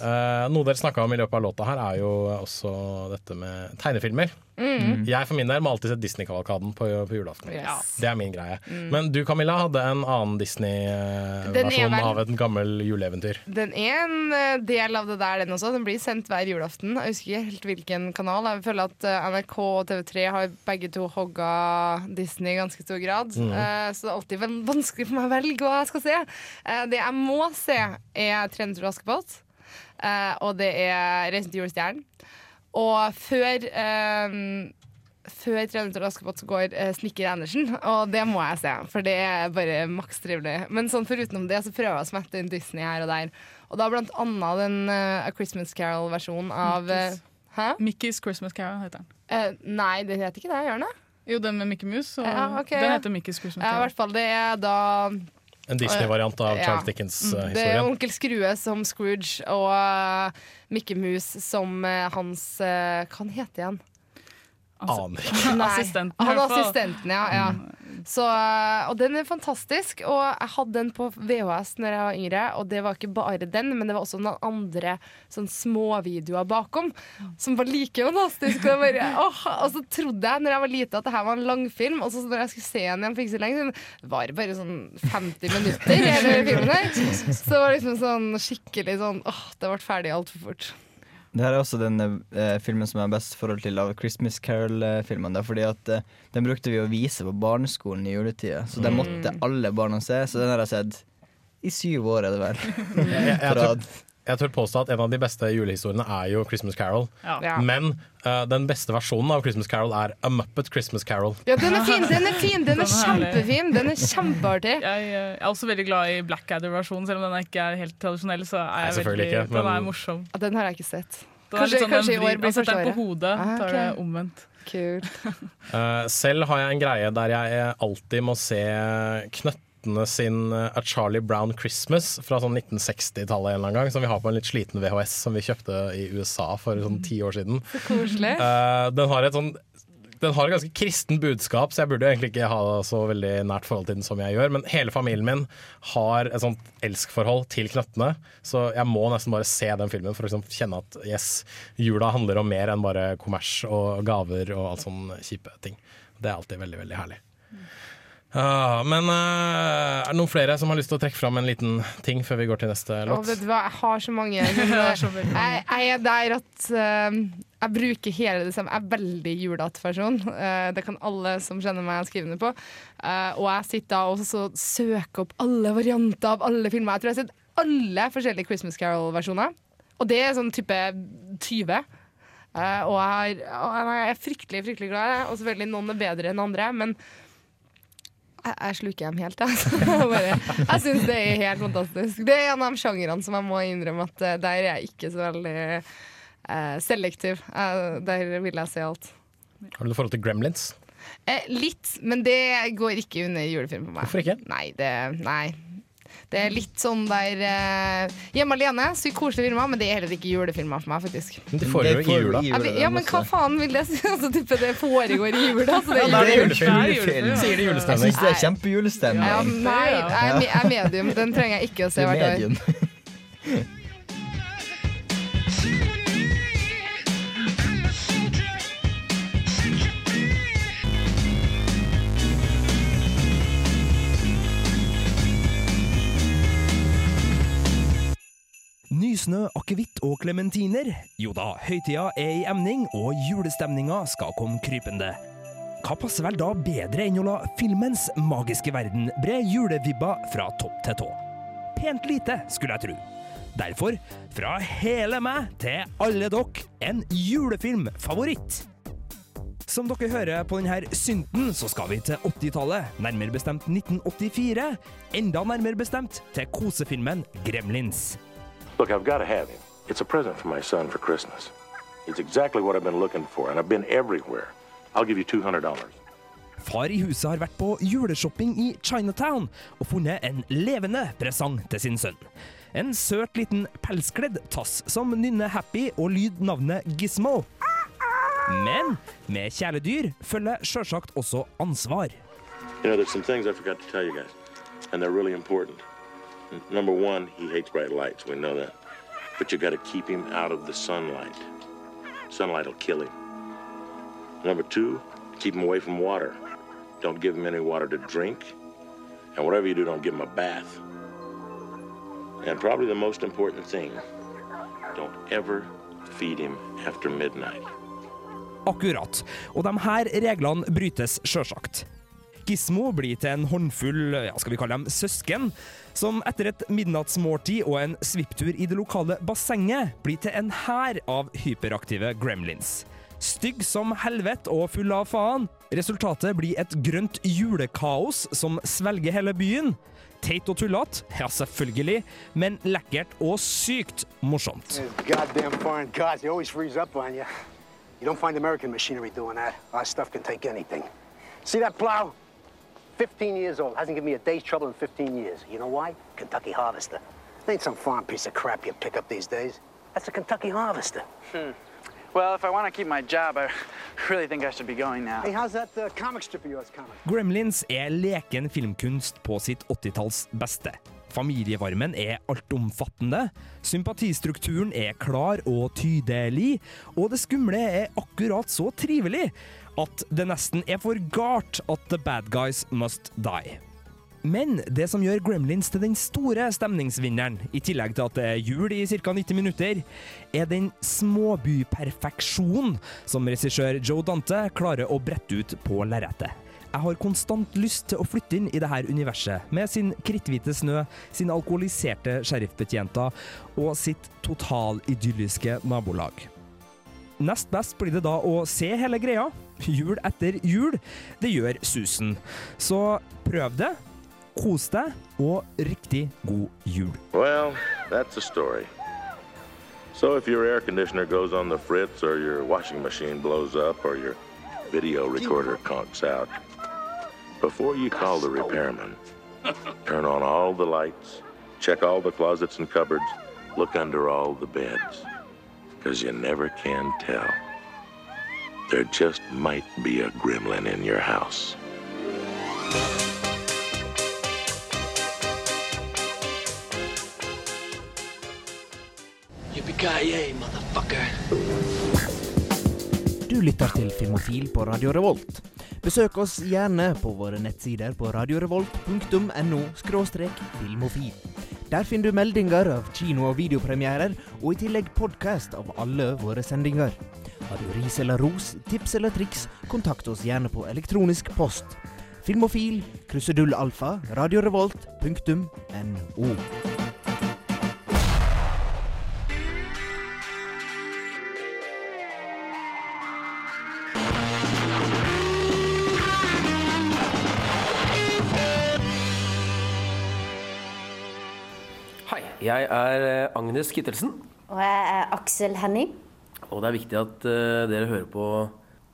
Speaker 1: Eh, noe dere snakka om i løpet av låta her, er jo også dette med tegnefilmer.
Speaker 2: Mm.
Speaker 1: Jeg for min del må alltid se Disney-kavalkaden på, på julaften.
Speaker 2: Yes.
Speaker 1: Det er min greie.
Speaker 2: Mm.
Speaker 1: Men du Camilla hadde en annen
Speaker 2: er
Speaker 1: Disney-versjon
Speaker 2: vel-
Speaker 1: av et gammel juleeventyr.
Speaker 2: Den er en eh, del av det der, den også. Den blir sendt hver julaften. Jeg husker ikke helt hvilken kanal. Jeg føler at eh, NRK og TV3 har begge to hogga Disney i ganske stor grad.
Speaker 34: Mhm.
Speaker 2: Eh, Så det er alltid vanskelig for meg å velge hva jeg skal se. Eh, Det jeg må se, er 'Trener og Askepott'. eh, Og det er 'Reisen til julestjernen'. Og før eh, før 'Trener til Askepott' så går eh, 'Snekker Andersen', og det må jeg se. For det er bare maks trivelig. Men sånn forutenom det så prøver jeg å smette inn Disney her og der. Og da blant annet den uh, A Christmas Carol-versjonen av
Speaker 10: Mickey's.
Speaker 2: Hæ?
Speaker 10: Mickey's Christmas Carol heter den.
Speaker 2: Eh, nei, det heter ikke det, gjør den det?
Speaker 10: Jo, den med Mickey Mouse. Og
Speaker 2: Ja, okay.
Speaker 10: Den heter Mickey's Christmas Carol.
Speaker 2: Ja, i hvert fall. Det er da
Speaker 1: En Disney-variant av
Speaker 2: Ja.
Speaker 1: Charles
Speaker 2: Mm,
Speaker 1: Dickens-historien.
Speaker 2: Det er onkel Skrue som Scrooge og eh, Mickey Mouse som eh, hans eh, Hva han heter han igjen?
Speaker 1: Aner
Speaker 10: ikke. Assistenten,
Speaker 2: Han
Speaker 10: er
Speaker 2: assistenten, ja. ja. Så, eh, og den er fantastisk. Og jeg hadde den på VHS Når jeg var yngre, og det var ikke bare den, men det var også noen andre sånn småvideoer bakom som var like fantastisk. Og, bare, åh, og så trodde jeg når jeg var lite at det her var en langfilm, og så når jeg skulle se den igjen for ikke så lenge siden, det var bare sånn 50 minutter hele filmen her. Så det var liksom sånn skikkelig sånn åh, det ble ferdig altfor fort.
Speaker 3: Det her er også den eh, filmen som jeg har best forhold til av Christmas Carol-filmene. Fordi at eh, Den brukte vi å vise på barneskolen i juletida, så den
Speaker 1: Mm.
Speaker 3: måtte alle barna se. Så den har jeg sett i syv år, er det vel.
Speaker 1: Jeg, jeg,
Speaker 3: jeg.
Speaker 1: Jeg tør påstå at en av de beste julehistoriene er jo Christmas Carol.
Speaker 2: Ja. Ja.
Speaker 1: Men uh, den beste versjonen av Christmas Carol er A Muppet Christmas Carol.
Speaker 2: Ja, den er fin! Den er fin, den er
Speaker 10: Den
Speaker 2: kjempefin! Den er kjempeartig.
Speaker 10: Jeg, jeg er også veldig glad i Blackadder-versjonen, selv om den ikke er helt tradisjonell. Så er
Speaker 1: Nei,
Speaker 10: veldig,
Speaker 1: ikke, men-
Speaker 10: Den er morsom.
Speaker 2: Ja, den har jeg ikke sett.
Speaker 10: Den
Speaker 2: Kanskje-
Speaker 10: sånn,
Speaker 2: kanskje i år blir
Speaker 10: Han setter den
Speaker 2: første
Speaker 10: på hodet,
Speaker 2: Ah,
Speaker 10: tar
Speaker 2: ok.
Speaker 10: det omvendt.
Speaker 2: Kult.
Speaker 1: uh, selv har jeg en greie der jeg alltid må se Knøttene sin eh, A Charlie Brown Christmas fra sånn 1960-tallet en eller annen gang, som vi har på en litt sliten VHS som vi kjøpte i USA for sånn ti år siden.
Speaker 2: koselig.
Speaker 1: Eh, den har et sånn Den har et ganske kristen budskap, så jeg burde egentlig ikke ha så veldig nært forhold til den som jeg gjør. Men hele familien min har et sånt elskforhold til knøttene, så jeg må nesten bare se den filmen for å liksom kjenne at yes, jula handler om mer enn bare kommers og gaver og alt sånne kjipe ting. Det er alltid veldig, veldig herlig. Ah, men uh, er det noen flere som har lyst til å trekke fram en liten ting før vi går til neste
Speaker 2: låt?
Speaker 1: låt?
Speaker 2: vet du hva, jeg har så mange. Men,
Speaker 10: så mange.
Speaker 2: jeg, jeg er der at uh, jeg bruker hele det samme. Jeg er veldig julete person. Uh, det kan alle som kjenner meg, skrive under på. Eh, og jeg sitter da og så søker opp alle varianter av alle filmer. Jeg tror jeg har sett alle forskjellige Christmas Carol-versjoner. Og det er sånn type 20. Eh, og jeg, har, og jeg er fryktelig fryktelig glad, og selvfølgelig noen er bedre enn andre. Men jeg, jeg sluker dem helt, jeg. Altså. Bare, jeg syns det er helt fantastisk. Det er en av de sjangrene som jeg må innrømme at eh, der er jeg ikke så veldig eh, selektiv. Eh, der vil jeg se alt.
Speaker 1: Har du noe forhold til Gremlins?
Speaker 2: Eh, litt, men det går ikke under julefilm for meg.
Speaker 1: Hvorfor ikke?
Speaker 2: Nei, det, nei. Det er litt sånn der eh, Hjemme alene, sykt koselige filmer, men det er heller ikke julefilmer for meg, faktisk.
Speaker 1: Men det foregår i jula.
Speaker 2: Jeg vet- ja, men hva faen vil det si? Altså, type, det foregår i jula. Så det
Speaker 1: er det
Speaker 2: jule-
Speaker 1: julefilm.
Speaker 3: Det er julefilm.
Speaker 1: Sier de julestemning?
Speaker 3: Jeg syns det er kjempejulestemning.
Speaker 2: Ja, nei, jeg er, me- jeg er medium. Den trenger jeg ikke å se
Speaker 3: Det er
Speaker 2: hvert år.
Speaker 3: medium.
Speaker 34: Nysnø, akevitt og klementiner. Jo da, høytida er i emning, og julestemninga skal komme krypende. Hva passer vel da bedre enn å la filmens magiske verden bre julevibba fra topp til tå? Pent lite, skulle jeg tro. Derfor, fra hele meg til alle dere, en julefilmfavoritt. Som dere hører på denne synten, så skal vi til 80-tallet, nærmere bestemt 1984. Enda nærmere bestemt til kosefilmen Gremlins.
Speaker 27: Look, I've got to have him. It's a present for my son for Christmas. It's exactly what I've been looking for, and I've been everywhere. I'll give you $200.
Speaker 34: Far i huset har vært på juleshopping i Chinatown og funnet en levende presang til sin sønn. En søt liten pelskledd tass som nynner happy og lyder navnet Gizmo. Men med kjæledyr følger sjølsagt også ansvar.
Speaker 27: You know, Number one, he hates bright lights. We know that. But you got to keep him out of the sunlight. Sunlight will kill him. Number two, keep him away from water. Don't give him any water to drink. And whatever you do, don't give him a bath. And probably the most important thing, don't ever feed him after midnight.
Speaker 34: Akkurat. Og de her reglene brytes sjølsagt. Gizmo blir til en håndfull ja, skal vi kalle dem søsken, som etter et midnattsmåltid og en svipptur i det lokale bassenget blir til en hær av hyperaktive gremlins. Stygg som helvete og full av faen. Resultatet blir et grønt julekaos som svelger hele byen. Teit og tullete, ja selvfølgelig, men lekkert og sykt morsomt.
Speaker 35: You don't find American machinery doing that. Our stuff can take anything. See that plow? 15 years old. Hasn't given me a day's trouble in 15 years. You know why? Kentucky Harvester. It ain't some farm piece of crap you pick up these days. That's a Kentucky Harvester.
Speaker 36: Hmm. Well, if I want to keep my job, I really think I should be going now.
Speaker 35: Hey, how's that uh, comic strip of yours coming?
Speaker 34: Gremlins er leken filmkunst på sitt 80-talls beste. Familievarmen er altomfattende, sympatistrukturen er klar og tydelig, og det skumle er akkurat så trivelig at det nesten er for galt at the bad guys must die. Men det som gjør Gremlins til den store stemningsvinneren, i tillegg til at det er jul i ca. 90 minutter, er den småbyperfeksjonen som regissør Joe Dante klarer å brette ut på lerretet. Jeg har konstant lyst til å flytte inn i dette universet, med sin kritthvite snø, sine alkoholiserte sheriffbetjenter og sitt totalidylliske nabolag. Nest best blir det da å se hele greia, jul etter jul. Det gjør susen. Så prøv det, kos deg, og riktig god jul.
Speaker 27: Well, that's a story. So if your air conditioner goes on the fritz, or your washing machine blows up, or your video recorder conks out, before you call the repairman, turn on all the lights, check all the closets and cupboards, look under all the beds, because you never can tell. there just might be a gremlin in your house.
Speaker 37: Yippee-ki-yay, motherfucker.
Speaker 34: Du lytter til Filmofil på Radio Revolt. Besøk oss gjerne på våre nettsider på radiorevolt.no filmofil. Der finner du meldinger av kino- og videopremierer, og i tillegg podkast av alle våre sendinger. Har du ris eller ros, tips eller triks, kontakt oss gjerne på elektronisk post. Filmofil, krusedullalfa, radiorevolt, punktum radiorevolt.no.
Speaker 38: Hei, jeg er eh, Agnes Kittelsen,
Speaker 39: Og jeg er Aksel Henning.
Speaker 38: og det er viktig at uh, dere hører på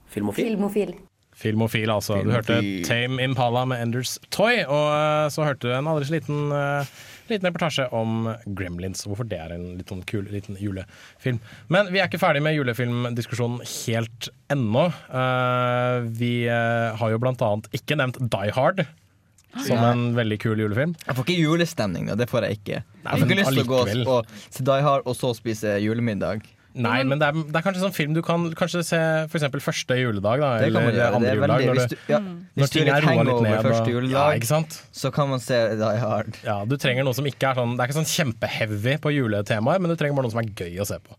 Speaker 38: Filmofil.
Speaker 39: Filmofil.
Speaker 1: Filmofil, altså. Du hørte Tame Impala med Enders Toy, og uh, så hørte du en aldri så liten, uh, liten reportasje om Gremlins, hvorfor det er en litt sånn kul liten julefilm. Men vi er ikke ferdig med julefilmdiskusjonen helt ennå. Eh, vi har jo blant annet ikke nevnt Die Hard. Som en veldig kul julefilm.
Speaker 3: Jeg får ikke julestemning, da. Det får jeg ikke.
Speaker 1: Nei,
Speaker 3: jeg får ikke lyst til å gå og se Die Hard og så spise julemiddag.
Speaker 1: Nei, men det er, det er kanskje sånn film du kan kanskje se eksempel første juledag, da, eller
Speaker 3: gjøre.
Speaker 1: Andre juledag.
Speaker 3: veldig,
Speaker 1: Når, du,
Speaker 3: ja,
Speaker 1: når ting
Speaker 3: er
Speaker 1: roa litt ned.
Speaker 3: første
Speaker 1: og-
Speaker 3: juledag,
Speaker 1: Ja,
Speaker 3: så kan man se Die Hard.
Speaker 1: Ja, du trenger noe som ikke er sånn Det er ikke sånn kjempeheavy på juletemaer, men du trenger bare noe som er gøy å se på.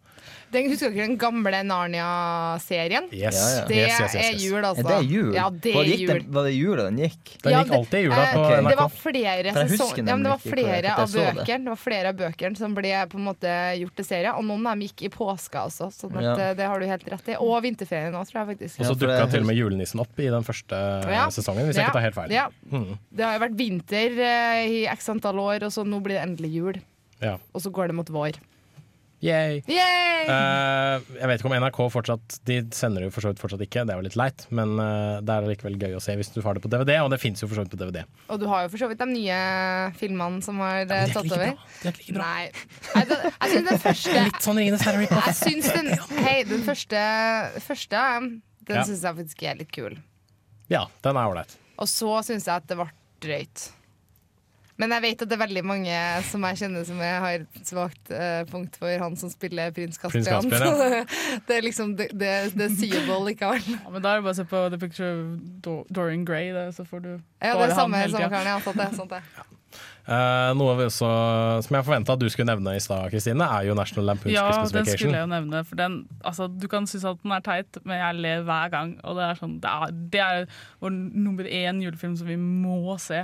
Speaker 2: Den, husker dere den gamle Narnia-serien?
Speaker 1: Yes.
Speaker 3: Ja, ja.
Speaker 2: Det
Speaker 1: Yes, yes, yes, yes.
Speaker 2: er jul, altså.
Speaker 3: Er det jul?
Speaker 2: Ja, det er
Speaker 3: jul. den-. Var det jula den gikk?
Speaker 1: Den gikk alltid jula
Speaker 2: eh,
Speaker 1: på. NRK.
Speaker 2: Det var flere sesonger ja, men det var flere av
Speaker 3: at
Speaker 2: bøkene Det var flere av bøkene som ble på en måte gjort til serie, og noen av dem gikk i påska også, så
Speaker 3: Ja.
Speaker 2: det, det har du helt rett i. Og vinterferien òg, tror jeg faktisk.
Speaker 1: Og så dukka til og med julenissen opp i den første
Speaker 2: Ja.
Speaker 1: sesongen, hvis jeg ikke tar helt feil.
Speaker 2: Ja.
Speaker 1: Mhm.
Speaker 2: Det har jo vært vinter eh, i x antall år, og så nå blir det endelig jul.
Speaker 1: Ja.
Speaker 2: Og så går det mot vår.
Speaker 1: Yay.
Speaker 2: Yay!
Speaker 1: Uh, jeg vet ikke om NRK fortsatt De sender det jo for så vidt fortsatt ikke, det er jo litt leit, men uh, det er likevel gøy å se hvis du har det på DVD, og det fins jo for så vidt på DVD.
Speaker 2: Og du har jo for så vidt de nye filmene som har
Speaker 1: ja,
Speaker 2: eh, tatt
Speaker 1: like
Speaker 2: over.
Speaker 1: bra. De er ikke like bra.
Speaker 2: Nei. Jeg, jeg syns den første
Speaker 1: Litt sånn Ringenes herre
Speaker 2: Jeg syns den Hei, den første, første Den
Speaker 1: Ja.
Speaker 2: syns jeg faktisk er litt kul.
Speaker 1: Ja, den er ålreit.
Speaker 2: Og så syns jeg at det ble drøyt. Men jeg vet at det er veldig mange som jeg kjenner som jeg har et svakt uh, punkt for han som spiller prins
Speaker 1: Prins
Speaker 2: Caspian.
Speaker 1: Caspian, ja.
Speaker 2: det, er liksom Det, det, det er seeable likevel.
Speaker 10: Ja, men da er det bare å se på The Picture of Do- Dorian Gray, det, så får du
Speaker 2: Ja, det
Speaker 10: bare
Speaker 2: er samme,
Speaker 10: hele
Speaker 2: samme karen. Ja, sant det, sant det.
Speaker 1: Eh, noe vi også, som jeg forventa at du skulle nevne i stad, Kristine, er jo National Lampoon's
Speaker 10: Ja,
Speaker 1: Christmas
Speaker 10: den skulle jeg jo nevne. For den, altså, du kan synes at den er teit, men jeg ler hver gang. Og det er, sånn, det er, det er vår nummer én julefilm som vi må se.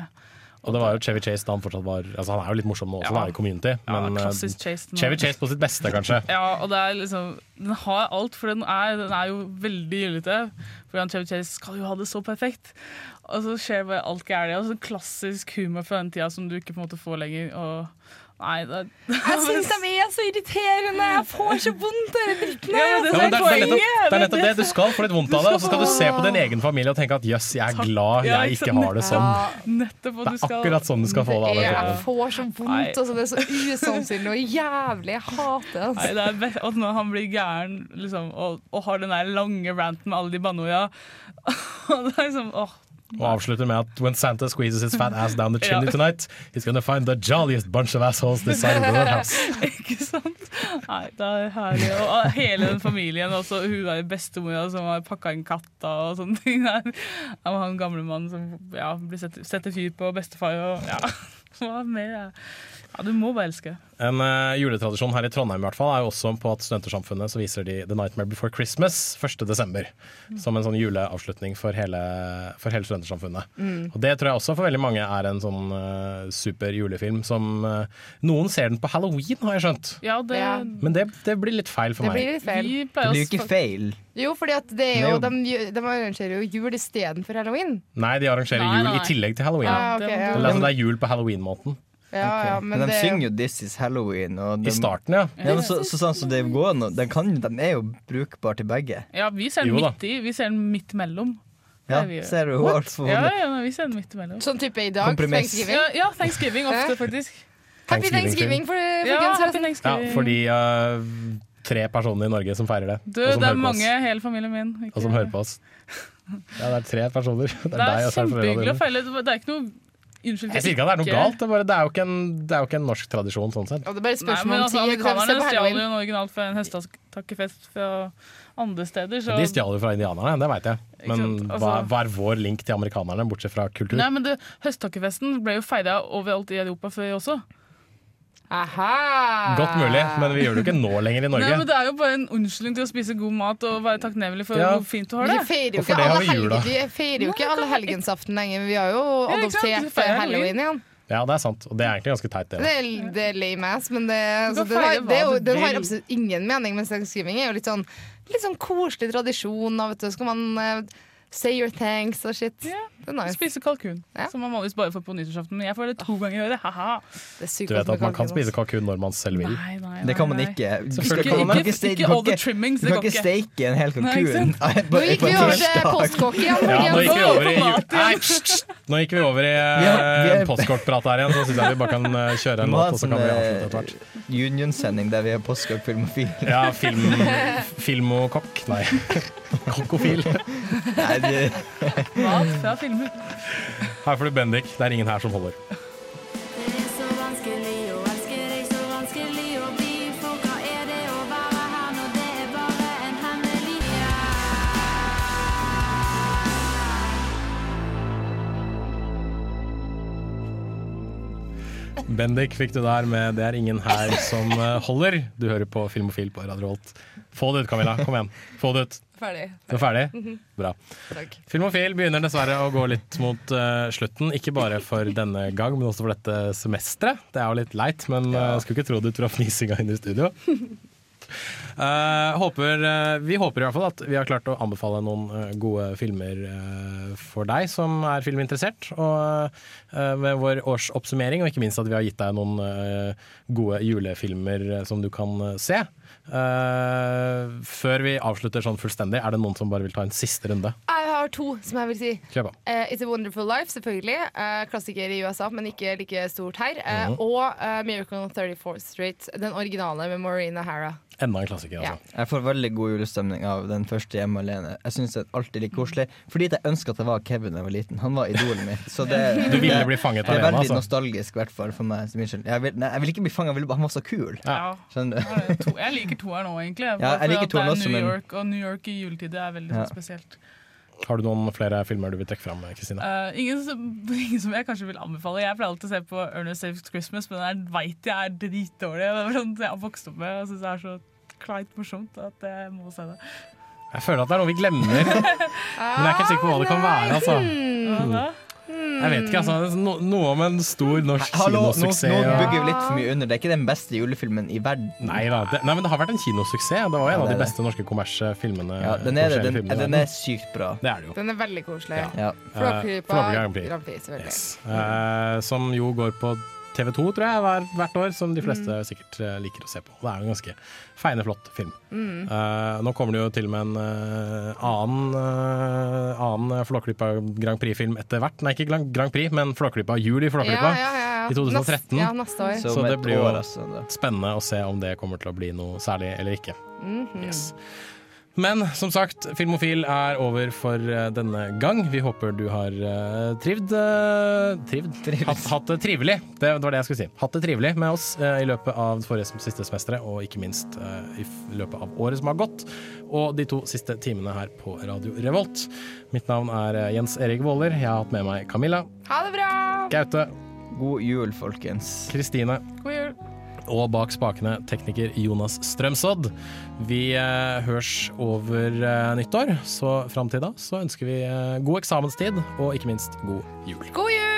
Speaker 1: Og det var jo Chevy Chase da han fortsatt var Altså Han er jo litt morsom nå også,
Speaker 10: Ja.
Speaker 1: da, i Community.
Speaker 10: Ja,
Speaker 1: Men eh,
Speaker 10: klassisk Chase.
Speaker 1: Chevy Chase på sitt beste, kanskje.
Speaker 10: Ja, og det er liksom Den har alt, for den er, den er jo veldig gyllete. For han Chevy Chase skal jo ha det så perfekt. Og så skjer bare alt gærent. Og så klassisk humor fra den tida som du ikke på en måte får lenger. Og Nei, det,
Speaker 2: Jeg syns de er så irriterende! Jeg får så vondt av den dritten
Speaker 10: Ja, det
Speaker 1: Ja, det, er, er nettopp, det det. Du skal få litt vondt av det, og så skal du se på din egen familie og tenke at jøss, jeg er glad jeg
Speaker 10: ikke
Speaker 1: har det sånn.
Speaker 10: Nettopp,
Speaker 1: Det er akkurat sånn du skal få det av
Speaker 2: Jeg får så vondt, altså. Det er så usannsynlig og jævlig. Jeg hater det.
Speaker 10: Nei,
Speaker 2: Altså.
Speaker 10: det er best, at når han blir gæren liksom, og, og har den der lange ranten med alle de banneorda og det er liksom, åh,
Speaker 1: Og avslutter med at when Santa squeezes his fat ass down the chimney tonight, he's gonna find the jolliest bunch of assholes this side of the house.
Speaker 10: Ikke sant? Nei, det er herlig. Og hele den familien, også hun der bestemora som har pakka inn katta og sånne ting. Og han gamle mannen som ja, blir setter fyr på bestefar og ja. Hva mer? Ja, Ja, du må bare elske.
Speaker 1: En uh, juletradisjon her i Trondheim i hvert fall er jo også på at Studentersamfunnet så viser de The Nightmare Before Christmas 1. desember. Som en sånn juleavslutning for hele, for hele Studentersamfunnet.
Speaker 2: Mm.
Speaker 1: Og det tror jeg også for veldig mange er en sånn uh, super julefilm som uh, Noen ser den på halloween, har jeg skjønt.
Speaker 10: Ja, det,
Speaker 1: Men det, det blir litt feil for
Speaker 2: Det
Speaker 1: meg.
Speaker 2: blir feil.
Speaker 10: Vi
Speaker 3: Det blir jo ikke feil.
Speaker 2: Jo, fordi at det er jo, de, de arrangerer jo jul istedenfor halloween.
Speaker 1: Nei, de arrangerer
Speaker 10: Nei,
Speaker 1: jul
Speaker 10: nei.
Speaker 1: i tillegg til halloween.
Speaker 2: Ah, okay, ja.
Speaker 1: Altså, det er jul på halloween-måten.
Speaker 2: Ja,
Speaker 3: Ok.
Speaker 2: ja,
Speaker 3: men,
Speaker 2: men
Speaker 3: de
Speaker 2: det
Speaker 3: synger jo 'This is Halloween'. Og
Speaker 1: I starten, ja.
Speaker 3: ja, men så, så sånn så det går nå, den, kan, den er jo brukbar til begge.
Speaker 10: Ja, vi ser den midt i. Vi ser den midt mellom.
Speaker 3: Ja,
Speaker 10: er vi-
Speaker 3: ser du
Speaker 10: What?
Speaker 3: for
Speaker 10: Ja, ja, vi ser den midt imellom.
Speaker 2: Sånn type i dag.
Speaker 3: Kompromiss.
Speaker 2: Thanksgiving.
Speaker 10: Ja, ja, thanksgiving ofte, faktisk.
Speaker 2: Happy
Speaker 1: Thanksgiving-film.
Speaker 2: for,
Speaker 10: Ja,
Speaker 2: folkens.
Speaker 10: happy
Speaker 1: Ja, fordi uh, tre personer i Norge som feirer det.
Speaker 10: Du, det er mange, hele familien min. Ikke-
Speaker 1: Og som hører på oss. Ja, det er tre personer. Det er,
Speaker 10: Det er
Speaker 1: deg og
Speaker 10: kjempehyggelig å feile. Det er ikke noe Unnskyld.
Speaker 1: Jeg sier ikke at det er noe galt, det er, bare, det er, jo, ikke en, det er jo ikke en norsk tradisjon sånn sett.
Speaker 2: Og det er bare
Speaker 10: Nei,
Speaker 2: spørsmål
Speaker 10: men
Speaker 2: om
Speaker 10: altså, Amerikanerne stjal jo en originalt fra en høsttakkefest fra andre steder. Så
Speaker 1: De stjal jo fra indianerne, det veit jeg. Men
Speaker 10: altså-
Speaker 1: hva, hva er vår link til amerikanerne, bortsett fra kultur?
Speaker 10: Nei, men Høsttakkefesten ble jo feira overalt i Europa før også.
Speaker 2: Aha!
Speaker 1: Godt mulig, men vi gjør det jo ikke nå lenger i Norge.
Speaker 10: Nei, men Det er jo bare en unnskyldning til å spise god mat og være takknemlig for
Speaker 1: Ja.
Speaker 10: hvor fint du har det.
Speaker 2: Vi feirer jo ikke alle ikke helgensaften lenger. men Vi har jo
Speaker 10: Ja,
Speaker 2: adoptert halloween igjen.
Speaker 1: Ja, det er sant. Og det er egentlig ganske teit, det.
Speaker 2: Det er, det er lame ass, men det, altså, det, har, det, er jo, det har absolutt ingen mening. Mens skrivingen er jo litt sånn, litt sånn koselig tradisjon. Da, vet du. Skal man eh, say your thanks og shit. Det er nice.
Speaker 10: Spise kalkun,
Speaker 2: Ja.
Speaker 10: som man vanligvis bare får på nyttårsaften. Men jeg får det to ganger i året. Haha.
Speaker 2: Det er
Speaker 1: Du vet at man kan spise kalkun når man selv vil.
Speaker 10: Nei, nei,
Speaker 3: Det kan man
Speaker 10: nei.
Speaker 3: ikke. Du kan- man
Speaker 10: ikke.
Speaker 3: kan
Speaker 10: Ikke all the trimmings,
Speaker 3: Du
Speaker 10: det
Speaker 3: kan
Speaker 10: går
Speaker 3: ikke
Speaker 10: ikke.
Speaker 3: steike en hel
Speaker 10: Nei, ikke
Speaker 3: kalkun.
Speaker 10: sant?
Speaker 2: Nå gikk vi over til postkokk igjen.
Speaker 1: Ja, nå gikk vi over i. Nei, gikk vi over i
Speaker 3: Vi har- vi
Speaker 1: uh, postkortprat her igjen, så syns jeg vi bare kan eh, kjøre en låt, og så
Speaker 3: sånn
Speaker 1: kan vi avslutte etter hvert.
Speaker 3: Union-sending der vi har postkokk filmofil.
Speaker 1: Ja, film, filmokokk Nei, kokkofil.
Speaker 3: Nei, det,
Speaker 10: Mat fra filmer.
Speaker 1: Her får du Bendik. Det er ingen her som holder.
Speaker 40: er er?
Speaker 1: Bendik fikk du der med 'Det er ingen her som eh, holder'. Du hører på Filmofil på Radio Holt. Få det ut, Camilla. Kom igjen. Få det ut.
Speaker 2: Ferdig.
Speaker 1: Du ferdig?
Speaker 2: Mm -hmm.
Speaker 1: Bra.
Speaker 2: Takk.
Speaker 1: Filmofil begynner dessverre å gå litt mot uh, slutten. Ikke bare for denne gang, men også for dette semesteret. Det er jo litt leit, men uh, skulle ikke tro det fra fnisinga inne i studio. Uh, håper, uh, vi håper i hvert fall at vi har klart å anbefale noen uh, gode filmer for deg som er filminteressert. Og med vår årsoppsummering, og ikke minst at vi har gitt deg noen gode julefilmer som du kan se. Eh, før vi avslutter sånn fullstendig, er det noen som bare vil ta en siste runde?
Speaker 2: Jeg har to som jeg vil si. Eh, It's a Wonderful Life, selvfølgelig. Uh, klassiker i USA, men ikke like stort her. Mm
Speaker 1: -hmm.
Speaker 2: Og Miracle on 34th Street, den originale med Maureen O'Hara.
Speaker 1: Enda en klassiker, altså.
Speaker 3: Jeg får veldig god julestemning av den første hjemme alene. Jeg synes det er alltid like koselig. Fordi jeg ønsker at det var Kevin da jeg var liten. Han var idolen mitt. Så det,
Speaker 1: Du ville bli fanget
Speaker 3: det er veldig
Speaker 1: altså?
Speaker 3: nostalgisk, i hvert fall for meg. Jeg vil, nei, jeg vil ikke bli fanget, jeg vil, han var så kul.
Speaker 10: Ja.
Speaker 3: Skjønner du?
Speaker 10: Ja, to- Jeg liker toeren nå, egentlig.
Speaker 3: Ja, jeg liker toeren
Speaker 10: er
Speaker 3: også,
Speaker 10: New
Speaker 3: men-
Speaker 10: York, og New York i juletider er veldig
Speaker 3: Ja.
Speaker 10: sånn spesielt.
Speaker 1: Har du noen flere filmer du vil trekke fram, Kristine?
Speaker 10: Eh, ingen, ingen som jeg kanskje vil anbefale. Jeg pleier alltid å se på Ernest Saves Christmas, men den veit jeg er dritdårlig. Det er sånn jeg har vokst opp med og syns det er så kleint morsomt at jeg må se det.
Speaker 1: Jeg føler at det er noe vi glemmer. Men jeg er ikke helt sikker på hva det kan være. Altså. Jeg vet ikke, altså. No, noe om en stor norsk
Speaker 3: Hallo, nå, nå bygger vi litt for mye under. Det er ikke den beste julefilmen i verden.
Speaker 1: Nei, da, det, nei, men det har vært en kinosuksess. Det var en
Speaker 3: Ja,
Speaker 1: av de beste norske kommersfilmene.
Speaker 3: Ja, den er Den,
Speaker 1: filmene
Speaker 3: den er sykt bra.
Speaker 1: Det er det jo.
Speaker 2: Den er veldig koselig.
Speaker 3: Ja.
Speaker 2: Flåklypa,
Speaker 1: Flåklypa Grand Prix.
Speaker 2: Grand.
Speaker 1: Yes. Uh, som jo går på TV2, tror jeg, hver, hvert år, som de fleste
Speaker 2: Mm.
Speaker 1: sikkert eh, liker å se på. Det er jo en ganske feine, flott film.
Speaker 2: Mm.
Speaker 1: Uh, nå kommer det jo til med en uh, annen, uh, annen Flåklypa Grand Prix-film etter hvert. Nei, ikke Grand- Grand Prix, men Flåklypa. Jul i Flåklypa
Speaker 2: Ja, ja, ja,
Speaker 1: i 2013.
Speaker 2: Nest- ja, neste år.
Speaker 1: Så,
Speaker 3: Så
Speaker 1: det blir jo
Speaker 3: år, altså,
Speaker 1: spennende å se om det kommer til å bli noe særlig eller ikke.
Speaker 2: Mhm.
Speaker 1: Yes. Men som sagt, Filmofil er over for eh, denne gang. Vi håper du har uh, trivd, eh, trivd? Hatt, hatt det trivelig. Det var det jeg skulle si. Hatt det trivelig med oss eh, i løpet av forrige siste semesteret, og ikke minst eh, i f- løpet av året som har gått. Og de to siste timene her på Radio Revolt. Mitt navn er eh, Jens Erik Våler. Jeg har hatt med meg Camilla,
Speaker 2: Ha det bra!
Speaker 1: Gaute,
Speaker 3: God jul, folkens.
Speaker 1: Kristine.
Speaker 10: God jul.
Speaker 1: Og bak spakene tekniker Jonas Strømsodd. Vi høres hørs over eh, nyttår, så fram til da så ønsker vi eh, god eksamenstid og ikke minst god jul.
Speaker 2: God